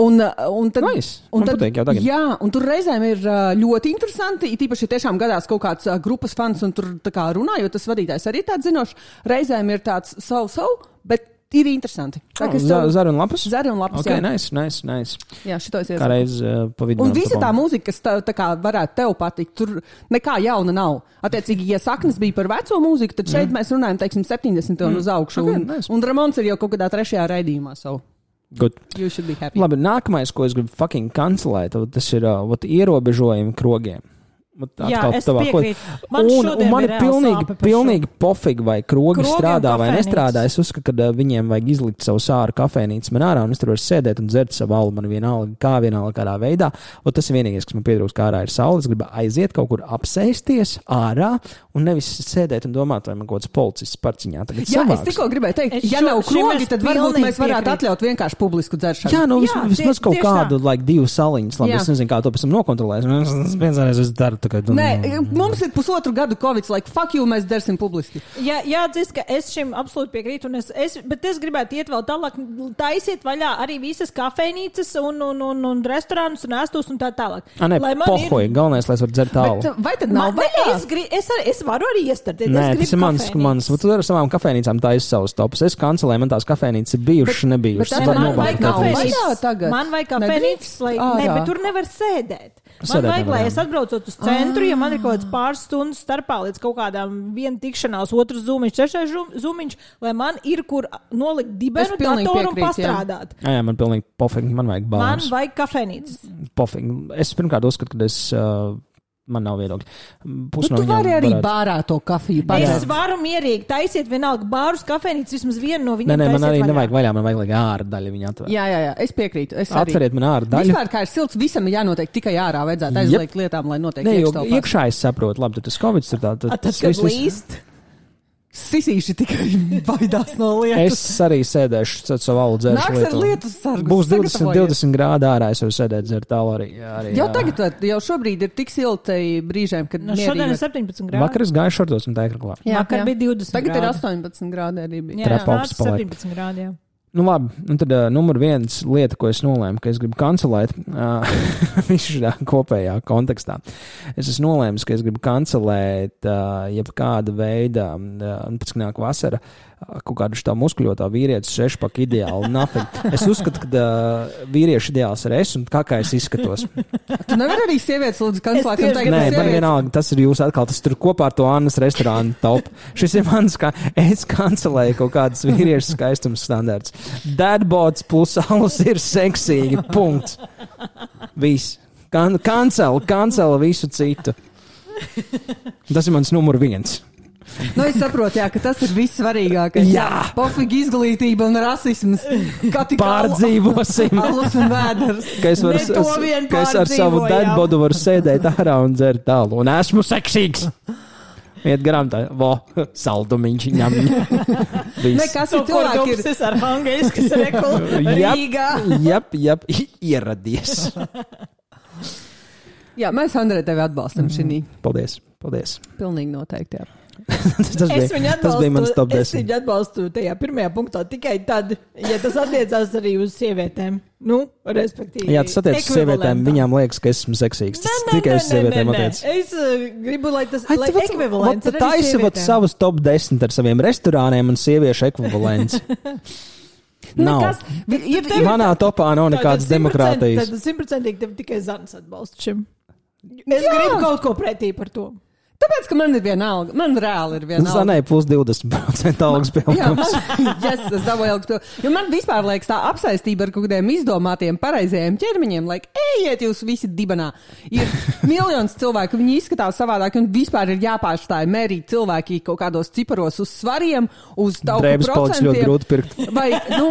Un, uh, un tad, Nice. Man patīk jau tagad. jā, un tur reizēm ir uh, ļoti interesanti. it Īpaši, ja tiešām gadās kaut kāds uh, grupas fans, un tur tā kā runā, jo tas vadītājs arī tāds zinošs. Reizēm ir tāds savu, savu, bet ir interesanti. Tā kā tev- Zara un lapas. Zari un lapas. Ok, jā. nice, nice, nice. jā, šito es Kā iesaku. reiz uh, pa vidu. Un visa tā mūzika, kas tā, tā kā varētu tev patikt, tur nekā jauna nav. Attiecīgi, ja saknes bija par veco mūziku, tad šeit mm. mēs runājam, teiksim, 70. un uz augšu. Ok, un, nice. un Ramons ir jau kaut kādā trešajā raidījumā. So Good. you should be happy. Labi, nākamais, ko es gribu fucking kancelēt, tas ir uh, ierobežojumi krogiem. Jā, es piekrītu. Man un, šodien un man ir pilnīgi, pilnīgi pofīgi, vai krogi Krogi strādā vai nestrādā. Es uzskatu, ka viņiem vajag izlikt savu sāru kafejnīcu man ārā, un es tur varu sēdēt un dzert savu alu. Man vienalga, kā vienalga kādā veidā. Un tas ir vienīgais, kas man pietrūkst, kā ārā ir saule. Es gribu aiziet kaut kur apsēsties ārā un nevis sēdēt un domāt, vai man kaut kāds policists parciņā tagad Jā, savāks. es tikko gribēju teikt, Es ja šo- nav šim krogi, tad varbūt mēs varētu piekrītu. atļaut vienkārši publisku dzeršanu. Jā, nu, vismaz kaut kādu, like, divas saliņas. Labi, es nezinu, kā to pēc tam nokontrolēs. Es piecreiz es daru tā, kā. Nē, mums ir pusotru gadu covid, like, fuck you, mēs dzersim publiski. Jā, jāatzīst, ka es šim absolūti piekrītu. un Es, es, bet es gribētu iet vēl tālāk, taisiet vaļā arī visas kafejnīcas un, un, un, un restorānus un ēstus un tā tālāk. Ah, nē, Lai man ir- pohoji. Galvenais, lai es varu dzert tālu. Bet, vai tad nav Man, vaļā? es, gri, es, arī, es varu arī iestartēt. Nē, tas ir mans, mans. Tu ar savām kafejnīcām taisi savus topus. Es kancelēju, man tās kafejnīcas ir bijušas, nebijušas. bet Vai man vajag kafejnīcas. tagad? Man vajag kafejnīcas, lai. Ārā. bet tur nevar sēdēt. Man vajag, lai es atbraucot uz centru, ja man ir kaut kāds pāris stundas starpā līdz kaut kādām viena tikšanās, otrs zūmiņš, trešais zūmiņš, lai man ir kur nolikt dibenu, datoru un pastrādāt. Jā, jā, man pilnīgi pofīgi, man vajag Man bāzes. vajag kafejnīcas. Pofīgi. Es pirmkārt uzskatu, ka es, uh, man nav viedokļi. Pus Nu, tu vari arī bārā to kafiju Es paredzēt. varu mierīgi taisiet vienalga bārus, kafejnīcas, vismaz vienu no Nē, viņiem. nē, man taisiet arī vaļā. nevajag vaļā, man vajag, lai ārā daļa viņa atver. Jā, jā, jā, es piekrītu. Es arī. Atveriet man ārā daļu. Vispār, kā ir silts, visam ir jānotiek tikai ārā. Vajadzētu aizliegt lietām, lai notiek Nē, jo iekšā es saprotu, labi, tad tas covid ir tā. A, Tad, Tad, tas viss- līst. Sisīši tikai <laughs> baidās no lietas. Es arī sēdēšu ar savu alu dzēršu. Nāks ar lietu sargu. Būs 20, 20 grādi ārā, es varu sēdēt dzert tālu arī. Jā, arī Jau jā. tagad, jau šobrīd ir tik silti brīžiem, kad Nu, šodien ir mierīgi. 17 grādi. Vakar es gāju šortos un tēkraklā. Jā, Vakar jā. bija 20 Tagad ir grādi. 18 grādi arī. Bija. Jā, paliek. 17 grādi. Jā. Nu, labi, un tad uh, numur viens lieta, ko es nolēmu, ka es gribu kancelēt uh, <laughs> visu šajā kopējā kontekstā. Es esmu nolēmis, ka es gribu kancelēt uh, jebkāda veida, uh, pēc tam nāk vasara, uh, kaut kādu šādu muskuļotā vīrietu sešpaku ideālu. Nothing. Es uzskatu, ka uh, vīriešu ideāls ir es un kā, kā es izskatos. Tu nevari arī sievietes lūdzu kancelēt. un teikt, Nē, man vienalga, tas ir jūs atkal, tas tur kopā ar to Annas restorānu top. Šis ir mans, kā es kancelēju kaut kādas vīriešu skaistuma standarts. Dadbots plus alus ir seksīgi, punkts. Viss. Kan kancela, kancela visu citu. Tas ir mans numur viens. Nu, es saprotu, jā, ka tas ir viss svarīgākais. Jā. Pofīgi izglītība un rasisms. Kā tik Pārdzīvosim. Alus un vēders. Ka es, varu, vien ka es ar savu dadbodu varu sēdēt ārā un dzert tālu. Un esmu seksīgs. Iet garām tā, vo, saldumiņš ņem. Ne, kas ir cilvēki? Ir... Tas ar Hangēskas <laughs> reku Rīgā. Jep, jep, <laughs> ieradies. Jā, mēs Andrei tevi atbalstam šī. Paldies, paldies. Pilnīgi noteikti. Jā. <laughs> tas, Es bija, viņu tas bija mans atbalstu, top es 10. viņu atbalstu tajā pirmajā punktā tikai tad, ja tas attiecās arī uz sievietēm. Nu, respektīvi. Jā, tas attiecas uz sievietēm. Viņām liekas, ka esmu seksīgs. Tas Nē, nē, tikai uz sievietēm attiecas. Es uh, gribu, lai tas Ai, lai tu vat- ekvivalents ir vat sievietēm. savus top 10 ar saviem restorāniem un sieviešu ekvivalents. <laughs> Nav. Vi- ir- tev- Manā topā nav nekādas demokrātijas. Tad simtprocentīgi tev tikai Zanis atbalsta šim. Es Jā. gribu kaut ko pretī par to. Tāpēc, ka man ir viena alga. Man reāli ir viena alga. Zanai plus 20% <laughs> algas Jā, pieaugums. man, <laughs> yes, tas dabūja ilgs pil. Jo man vispār liekas tā apsaistība ar kaut kādiem izdomātiem pareizajiem ķermeņiem, lai ejiet jūs visi dibenā. Ir <laughs> miljons cilvēku, viņi izskatās savādāk un vispār ir jāpārstāj mērīt cilvēki kaut kādos ciparos uz svariem, uz tauku procentiem. grūti pirkt. Vai, nu,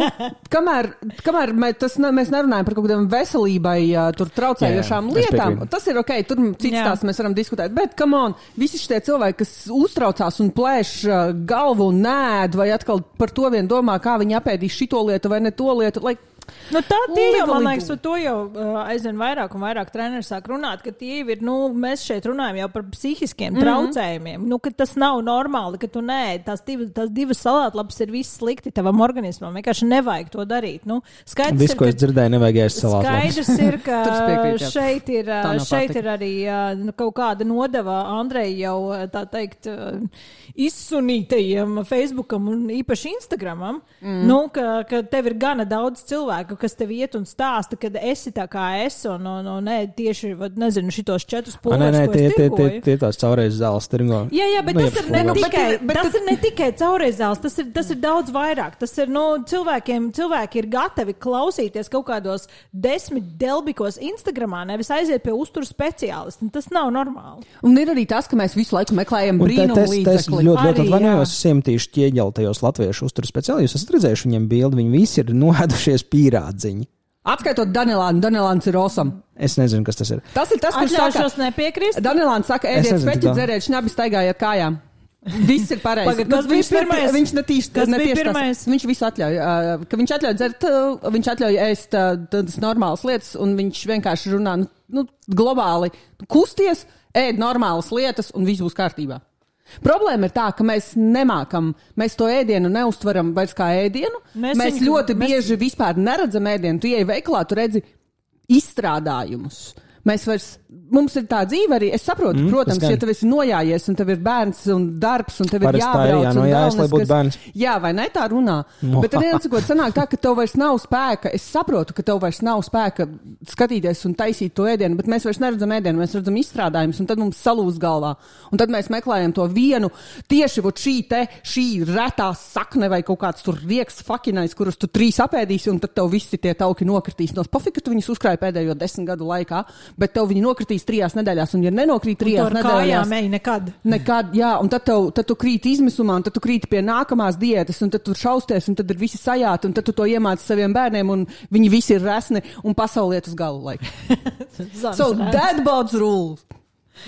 kamēr, kamēr mē, tas, ne, mēs nerunājam par kaut kādām veselībai, jā, tur traucējošām Jā, jā, es lietām, tas ir ok, tur cits Jā. tās mēs varam diskutēt. Bet, come on, visi šie cilvēki, kas uztraucās un plēš uh, galvu un nēd, vai atkal par to vien domā, kā viņi apēdīs šito lietu vai ne to lietu. Like, Nu, tā tie jau, man liekas, par to jau uh, aizvien vairāk un vairāk treneris sāk runāt, ka tie ir, nu, mēs šeit runājam jau par psihiskiem mm -hmm. traucējumiem. Nu, ka tas nav normāli, ka tu nē, tās divas, tās divas salātlapas ir viss slikti tavam organismam. Vienkārši nevajag to darīt. Nu, skaidrs, Viss, ir, ko ka- es dzirdēju, nevajag ēst salātu. Skaidrs ir, ka <laughs> jā. šeit ir, šeit ir arī ā, nu, kaut kāda nodeva Andrei jau, ā, tā teikt, ā, izsunītajiem Facebookam un īpaši Instagramam, mm. nu, ka, ka tev ir gana daudz cilvēku, kas tev iet un stāsta, ka esi tā kā es, un, un, un ne, tieši, vad, nezinu, šitos četrus pūles, Nē, nē, ko tie, es tie, tie, tie tās caurreiz zāles tirgo. Jā, jā, bet Nu, tas, ir ne pulveris. tikai, Bet- bet- tas ir ne tikai caurreizēls, tas ir, tas ir daudz vairāk. Tas ir, nu, cilvēkiem, cilvēki ir gatavi klausīties kaut kādos desmit delbikos Instagramā, nevis aiziet pie uzturu speciālista. Tas nav normāli. un ir arī tas, ka mēs visu laiku meklējam brīnumu līdzekli. ļoti, ļoti atvainojos. Es iemetīšu ķieģeli tajos latviešu uzturu speciālistus. Jūs esat redzējuši viņiem bildi, viņi visi ir noēdušies pīrādziņi. Atskaitot Danelānu, Danelāns ir awesome. Es nezinu, kas tas ir. Tas ir tas, saka, Atļaušos nepiekrist. Danelāns saka, speķi, tā. dzeriet šņabi, staigājiet kājām. Viss ir pareizi. Pagad, kas bija viņš, pirmais? viņš netieši Kas ne bija pirmais? Tas, viņš visu atļauj. Uh, ka viņš atļauj dzert, uh, viņš atļauj ēst uh, tādas normālas lietas, un viņš vienkārši runā nu, nu, globāli. Kusties, ēd normālas lietas, un viss būs kārtībā. Problēma ir tā, ka mēs nemākam, mēs to ēdienu neustveram vairs kā ēdienu. Mēs Mēs, viņu- ļoti mēs- bieži vispār neredzam ēdienu. Tu ej veikalā, tu redzi izstrādājumus. Mēs vairs, mums ir tā dzīve arī. Es saprotu, Mm, protams, tas gan. ja tev esi nojājies, un tev ir bērns un darbs, un tev ir ir, jābrauc. un jānojājas, lai būtu bērns. Jā, vai ne tā runā? Mo. Bet arī atsakot, sanāk tā, ka tev vairs nav spēka. Es saprotu, ka tev vairs nav spēka skatīties un taisīt to ēdienu, bet mēs vairs neredzam ēdienu, mēs redzam izstrādājumus, un tad mums salūz galvā. Un tad mēs meklējam to vienu, tieši šī te, šī retā sakne vai kaut kāds tur rieks fakinais, kurus tu trīs apēdīsi, un tad tev visi tie tauki nokritīs. No spafika tu viņus uzkrāji pēdējo desmit gadu laikā, bet tev viņi nokritīs trijās nedēļās, un ja nenokrīt trijās ar nedēļās, ej nekad. Nekad, jā, un tad, tev, tad tu krīti izmisumā, un tad tu krīti pie nākamās diētas, un tad tu šausties, un tad ir visi sajāti, un tad tu to iemāci saviem bērniem, un viņi visi ir resni un pasauliet uz galu. <laughs> Zanis So that bods rules.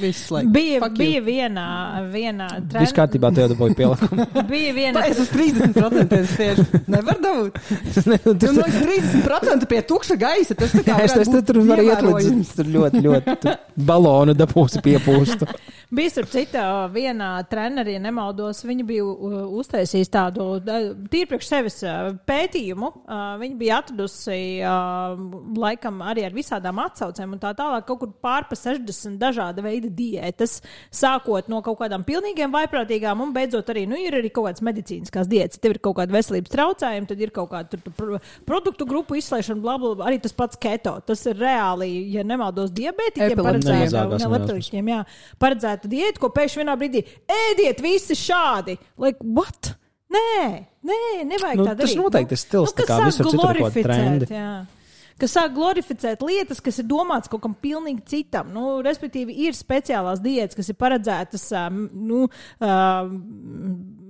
Viss, like, Bija, bija viena, viena Viss kārtībā, tev dabūja pielikumu. <laughs> Bija viena. Es uz 30% tieši nevar dabūt. Nu, no 30% pie tukša gaisa. Tas tā kā es es tur varu iet līdz ievērojams. tur ļoti, ļoti tur balonu dabūsi piepūstu. Bija starp citu viena trenerī, ja nemaldos, viņa bija uztaisījusi tādu tīri priekš sevis pētījumu. Viņa bija atradusi laikam arī ar visādām atsaucēm un tā tālāk kaut kur pār pa 60 dažāda veida diētas, sākot no kaut kādām pilnīgiem vaiprātīgām un beidzot arī, nu, ir arī kaut kādas medicīniskās diētas. Tev ir kaut kāda veselības traucējuma, tad ir kaut kāda tur, tur, pro- produktu grupu izslēgšana, bla, bla, bla, arī tas pats keto. Tas ir reāli, ja nemaldos, diabētiķiem leptiķiem, jā, paredzēta diēta, ko pēkšņi vienā brīdī ēdiet visi šādi. Like, what? Nē, nē, nevajag Nu, tā tas noteikti ir stils, tā kas kā visur citur glorificēt, trendi. jā. Kas sāk glorificēt lietas, kas ir domātas kaut kam pilnīgi citam. Nu, respektīvi, ir speciālās diētas, kas ir paredzētas nu,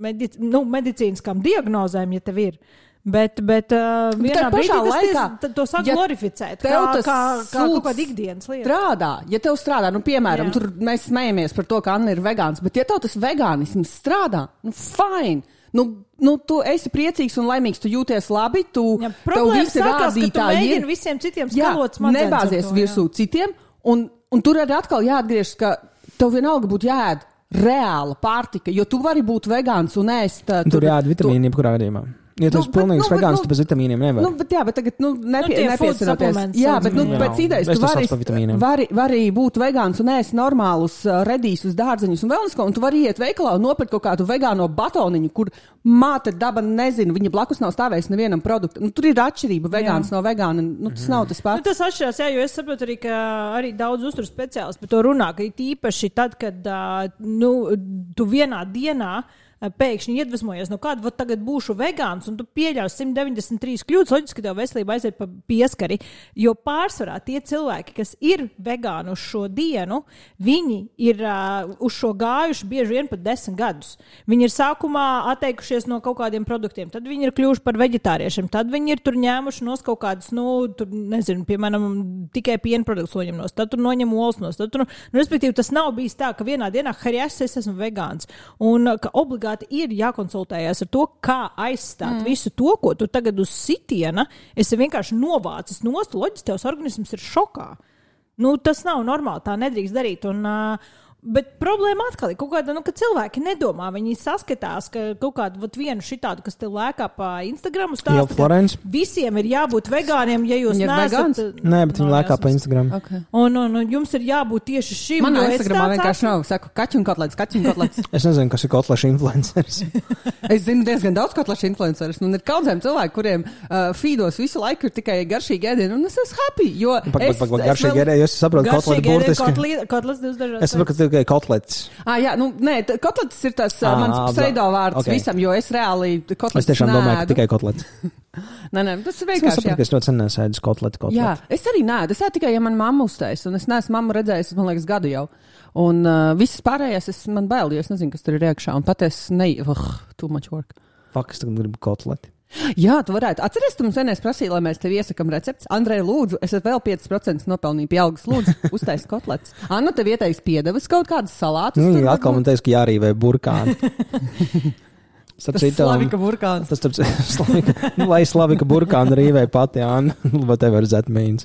medic nu, medicīniskām diagnozēm, ja tev ir. Bet, bet uh, vienā pašā brīdī tas laikā, tad to sāk ja glorificēt. tev Kā, tas kā, kā kaut sūds kāda ikdienas lieta. Strādā, ja tev strādā, nu, piemēram, Jā. tur mēs smejamies par to, ka Anna ir vegāns, bet ja tev tas vegānisms strādā, nu, fine. Nu, nu, tu esi priecīgs un laimīgs, tu jūties labi, tu Ja, tev problēma visi tu rādītāji ir. mēģini visiem citiem Jā, skalot smadzenes ar nebāzies to, jā. virsū citiem, un, un tur arī atkal jāatgriežas, ka tev vienalga būtu jāēd reāla pārtika, jo tu vari būt vegāns un ēst. uh, Tur jāēd vitamīni, jebkurā gadījumā. Ja tu Nu, pilnīgs nu, vegāns, nu, tad bez vitamīniem nevar. Nu, bet, jā, bet tagad nu, nepie, food nepiesinoties. Jā, bet nu, saucamie. pēc idejas tu vari, vari, vari būt vegāns un ēst normālus redīsus, dārzeņus un vēl nesko, un tu vari iet veikalā un nopirkt kaut kādu vegāno batoniņu, kur māte daba nezina, viņa blakus nav stāvējusi nevienam produktam. Nu, tur ir atšķirība vegāns no vegāna. Nu, tas nav tas Nu, pats. tas atšķirās, jā, jo es saprotu arī, ka arī daudz uzturu speciālistu par to runā, ka īpaši tad, kad nu, tu vienā dienā pēkšņi iedvesmojies no kāda, tagad būšu vegāns, un tu pieļauj 193 kļūdas, loģiski, tev veselība aiziet pa pieskari. Jo pārsvarā tie cilvēki, kas ir vegāni uz šo dienu, viņi ir uh, uz šo gājuši bieži vien pat desmit gadus. Viņi ir sākumā atteikušies no kaut kādiem produktiem, tad viņi ir kļuvuši par veģetāriešiem, tad viņi ir tur ņēmuši nos kaut kādas, nu, tur, nezinu, piemēram, tikai piena produktus noņem nos, tad tur noņem olas tur, nu, respektīvi, tas nav bijis tā, ka vienā dienā, harjas, es esmu vegāns. Un ka obligāti ir jākonsultējas ar to, kā aizstāt mm. visu to, ko tu tagad uz sitiena esi vienkārši novācis nost, loģiski, tavs organisms ir šokā. Nu, tas nav normāli, tā nedrīkst darīt. Un, uh, Bet problēma atkal ir kaut kāda, nu, ka cilvēki nedomā. Viņi saskatās, ka kaut kāda vat, viena šitāda, kas te lēkā pa Instagram, Jau stāsta, ka Florence? visiem ir jābūt vegāniem, ja jūs ir neesat. vegāns? Nē, bet viņi lēkā pa. Instagram. Okay. Un, un, un jums ir jābūt tieši šim. Es Instagramā vienkārši nav. Saku, kaķu un kotlets, kaķu un kotlets. <laughs> Es nezinu, kas ir kotleša influenceris. <laughs> Es zinu diezgan daudz kotlešu influencerus, un ir kaudzēm cilvēki, kuriem uh, feedos visu laiku ir tikai garšīgi ēdieni, un es esmu happy, jo Pak, es, pak, pak, es garšīgi ērē, es saprotu, kotleta Garšīgi ir burtiski. kotli- Kotles divas dažādas. Es saprotu, ka tikai kotlets. Ah, jā, nu, nē, kotlets ir tas Ā, mans bla- pseido vārds ok. okay. visam, jo es reāli kotlets Es tiešām domāju, ka tikai kotlets. <laughs> Nē, nē, tas ir Es vienkārši. saprotu, jā. ka es ļoti sen nesēdu kotleti. Jā, kotleti. es arī nē, es tikai, ja man mamma uztais, un es neesmu mammu redzējis, man liekas, gadu jau. Un uh, viss pārējais, es, man bail, jo es nezinu, kas tur ir iekšā, un pat es ne, uh, too much work. Fak, es tagad gribu kotleti. Jā, tu varētu. Atceries, tu mums vienreiz prasīji, lai mēs tev iesakām recepti. Andrej, lūdzu, es vēl 5% nopelnīju pie algas. Lūdzu, <laughs> uztaisīt kotlets. Anna, tev ieteiks piedevas kaut kādas salātus. Nu, tur atkal man teica, ka jārīvē burkāni. <laughs> Starp citu, Slavika burkāns. Tas tāds <laughs> - slavika, nu, lai slavika burkānu rīvē pati, Anna, whatever that means.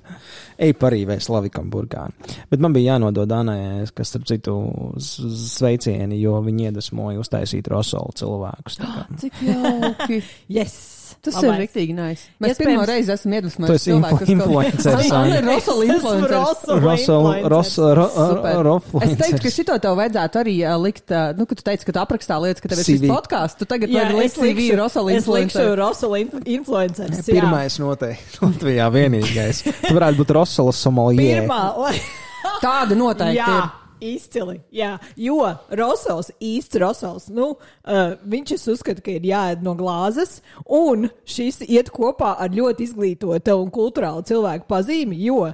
Ej parīvē slavikam burkānu. Bet man bija jānodod Anai, kas, starp citu, sveicieni, jo viņi iedvesmoja uztaisīt rosolu cilvēkus. <gasps> Cik jauki. Yes. Tas Labais. ir riktīgi nice. Mēs Iespējams- pirmo reizi esam Tu iedvesmojuši esi influ- influenceris, <laughs> Rosala Es influenceris. Rosala influenceris. teiktu, ka šito tev vajadzētu arī uh, likt, uh, nu, ka tu teici, ka tu aprakstā lietas, ka tev ir šis podkāsts. Tu tagad Jā, vari likt CV likšu- Rosala Es likšu influenceris. Rosala inf- influenceris. Pirmais noteikti. <laughs> Latvijā vienīgais. Tu varētu būt Rosolas somalijē. Pirmā. Tāda noteikti. Izcili. Jā, jo Rosals, īsts Rosals, nu, uh, viņš es uzskatu, ka ir jāēd no glāzes, un šis iet kopā ar ļoti izglītotu un kultūrālu cilvēku pazīmi, jo,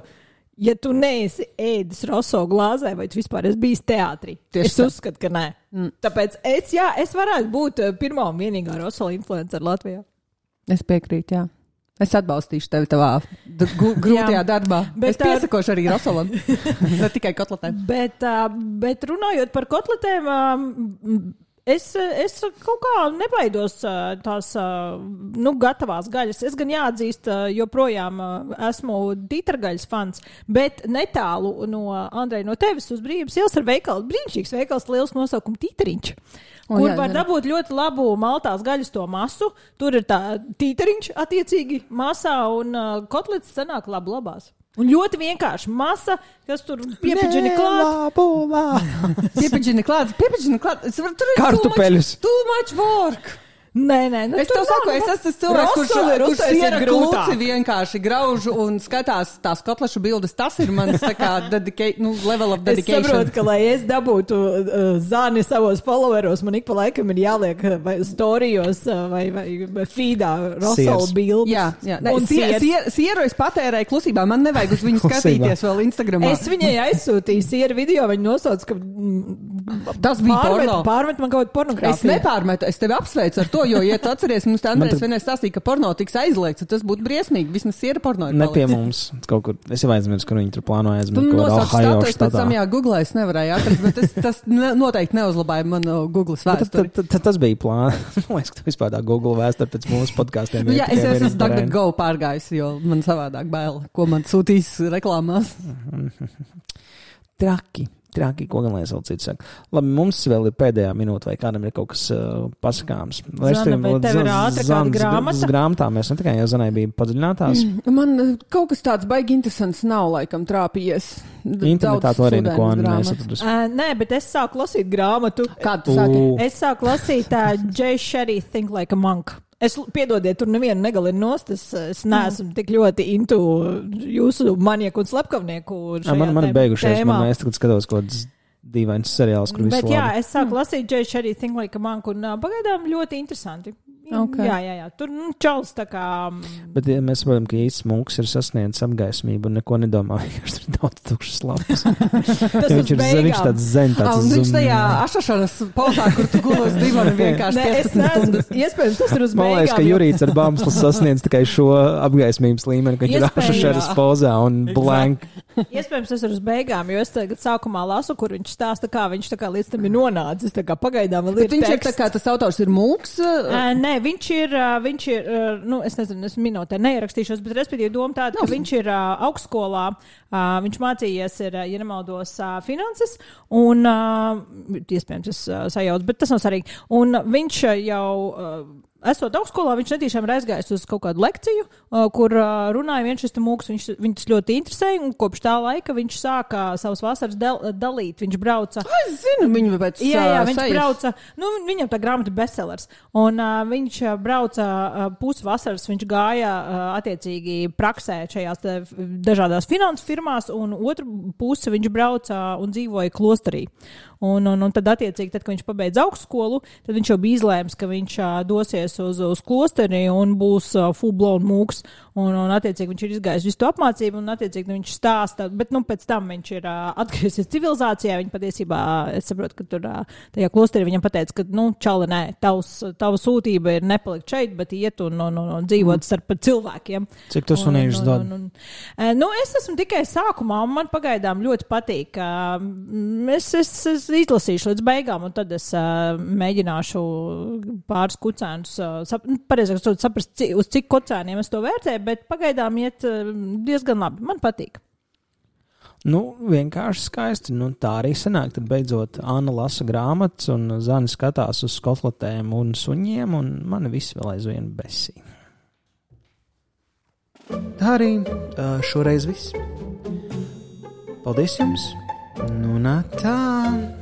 ja tu neesi ēdis Roso glāzē, vai tu vispār esi bijis teātrī, Tieši es tā. uzskatu, ka nē. Mm. Tāpēc es, jā, es varētu būt uh, pirmā un vienīgā Rosola influencer Latvijā. Es piekrītu, jā. Es atbalstīšu tevi tavā <laughs> grūtajā Jā. darbā. Bet es piesakošu arī Rosalam. <laughs> ne tikai kotletēm. Bet, uh, bet runājot par kotletēm, uh, es, es kaut kā nebaidos uh, tās uh, nu, gatavās gaļas. Es gan jāatzīst, uh, joprojām uh, esmu dītargaļas fans, bet netālu no Andreja no tevis uz brīvības ielas ar veikalu. Brīnišķīgs veikals, liels nosaukums Tīteriņš. O, Kur jā, var zinu. dabūt ļoti labu maltās gaļas to masu. Tur ir tā tīteriņš attiecīgi masā un uh, kotlets sanāk labi labās. Un ļoti vienkārši masa, kas tur piepiģina klāt. <laughs> Piepiņķini klāts, piepiņķini klāts. Tur ir Kartupeļus. Too much work. Nē, nē, nu, Es tev saku, es nemaz- esmu tas cilvēks, kurš, kurš siera kluci vienkārši grauž un skatās tās kotlešu bildes. Tas ir mans tā kā dedica- nu, level of Es dedication. saprotu, ka, lai es dabūtu uh, zāni savos followeros, man ik pa laikam ir jāliek uh, vai storijos uh, vai, vai, vai feedā Siers. bildes. Jā, jā. Ne, Un sie, siers. sie, sieru es patērēju klusībā. Man nevajag uz viņu <laughs> skatīties vēl Instagramā. Es viņai aizsūtīju sieru video, viņa nosauca, ka mm, Tas bija pārmet, porno. pārmet man kaut kādu Es pornogrāfiju. nepārmetu, es tevi apsveicu ar to, jo, ja tu atceries, mums tā Andrēs vienreiz stāstīja, ka porno tiks aizliegts, tad tas būtu briesmīgi. Vismaz siera porno ir Ne pie mums. Kaut kur. Es jau aizmirsu, kur viņi tur plāno aizmirst. Kaut kur nosauc Ohio statu, es pēc tam jā, Google es nevarēju atrast, bet tas, tas ne, noteikti neuzlaboja manu Google Tad, vēsturi. tad, tad, tas bija plāns. <laughs> Man liekas, ka vispār tā Google vēsture pēc mūsu podkāstiem. Nu, ir jā, es esmu DuckDuckGo pārgājis, jo man savādāk bail, ko man sūtīs reklāmās. <laughs> Traki. Traki, ko gan lai es vēl citu saku. Labi, mums vēl ir pēdējā minūte, vai kādam ir kaut kas uh, pasakāms. Vai Zana, vai tev ir ātra kāda grāmata? Uz grāmatām mēs ne tikai jau zanai bija padziļinātās. Man eh, kaut kas tāds baigi interesants nav laikam trāpījies. Internetā to arī neko sūdainas grāmatas. nesapratu. Uh, nē, bet es sāku lasīt grāmatu. Kādu tu sāki? U. Es sāku lasīt tā Jay Sherry Think Like a Monk. Es, piedodiet, tur nevienu negalinu nost. Es, es neesmu tik ļoti into jūsu manieku un slepkavnieku. Jā, Man, man ir beigušies, tēmā. man es tagad skatos kaut kāds dīvains seriāls, kur visu Bet jā, labi. es sāku lasīt Jay Sherry Think Like a Monk un uh, pagaidām ļoti interesanti. Ok. Jā, jā, jā. Tur nu, čals tā kā. mm, Bet ja mēs saprotam, ka īsts mūks ir sasniedzis apgaismību un neko nedomā. <laughs> Vienkārši tur ir daudz tukšas lapas. <laughs> Tas viņš ir uz viņš beigām. tāds zen, Ah, tāds un viņš tajā ašašanas pozā, kur tu gulos divanu <laughs> vienkārši Nē, es 15 neesmu. stundas. Iespējams, tas ir uz Man liekas, ka beigām. Jurīts ar Bāmslu sasniedz tikai šo apgaismības līmeni, ka viņš ir ašašeras pozā un blank. Iespējams, tas ir uz beigām, jo es tagad sākumā lasu, kur viņš stāsta, kā viņš kā līdz tam ir nonācis. Kā pagaidām vēl Bet ir viņš ir tā teksts. kā tas autors ir mūks. Uh, nē, viņš ir, viņš ir nu, es nezinu, es minūtē neierakstīšos, bet respektīvi doma tāda, ka viņš ir uh, augstskolā, uh, viņš mācījies, ir, ja nemaldos, uh, finanses, un, uh, iespējams, es uh, sajaucu, bet tas nav svarīgi. Un viņš jau. Uh, Esot augstskolā, viņš netīšām ir aizgājis uz kaut kādu lekciju, uh, kur uh, runāja viens šis mūks. Viņš, viņu tas ļoti interesēja, un kopš tā laika viņš sāka savus vasaras del, dalīt. Viņš brauca Es zinu viņu pēc Jā, jā, ā, viņš sejas. brauca. Nu, viņam tā grāmata ir bestsellers. Un uh, viņš uh, brauca uh, pusi vasaras, viņš gāja uh, attiecīgi praksē šajās f- dažādās finansu firmās, un otru pusi viņš brauca un dzīvoja klosterī. Un, un, un tad, attiecīgi, tad, kad viņš pabeidza augstskolu, tad viņš jau bija izlēms, ka viņš uh, dosies uz, uz klosteri un būs uh, full-blown mūks. Un, un, attiecīgi, viņš ir izgājis visu to apmācību, un, attiecīgi, viņš stāsta, bet, nu, pēc tam viņš ir uh, atgriezies civilizācijā. Viņa patiesībā, es saprotu, ka tur uh, tajā klosterī viņam pateica, ka, nu, čali, nē, tavs, tava sūtība ir nepalikt šeit, bet iet un, un, un, un dzīvot starp cilvēkiem. Cik tu sunīšus dod? Un, un, un, nu, es esmu tikai sākumā, un man pagaidām ļoti patīk. Uh, es, es, es izlasīšu līdz beigām, un tad es uh, mēģināšu pāris kucēnus, uh, sap, nu, pareizāk sakot, saprast, ci, uz cik kucēniem es to vērtēju, bet pagaidām iet uh, diezgan labi. Man patīk. Nu, vienkārši skaisti. Nu, tā arī sanāk. Tad beidzot Anna lasa grāmatas, un Zana skatās uz skotletēm un suņiem, un man viss vēl aizvien besī. Tā arī šoreiz viss. Paldies jums! Nu, nā, tā!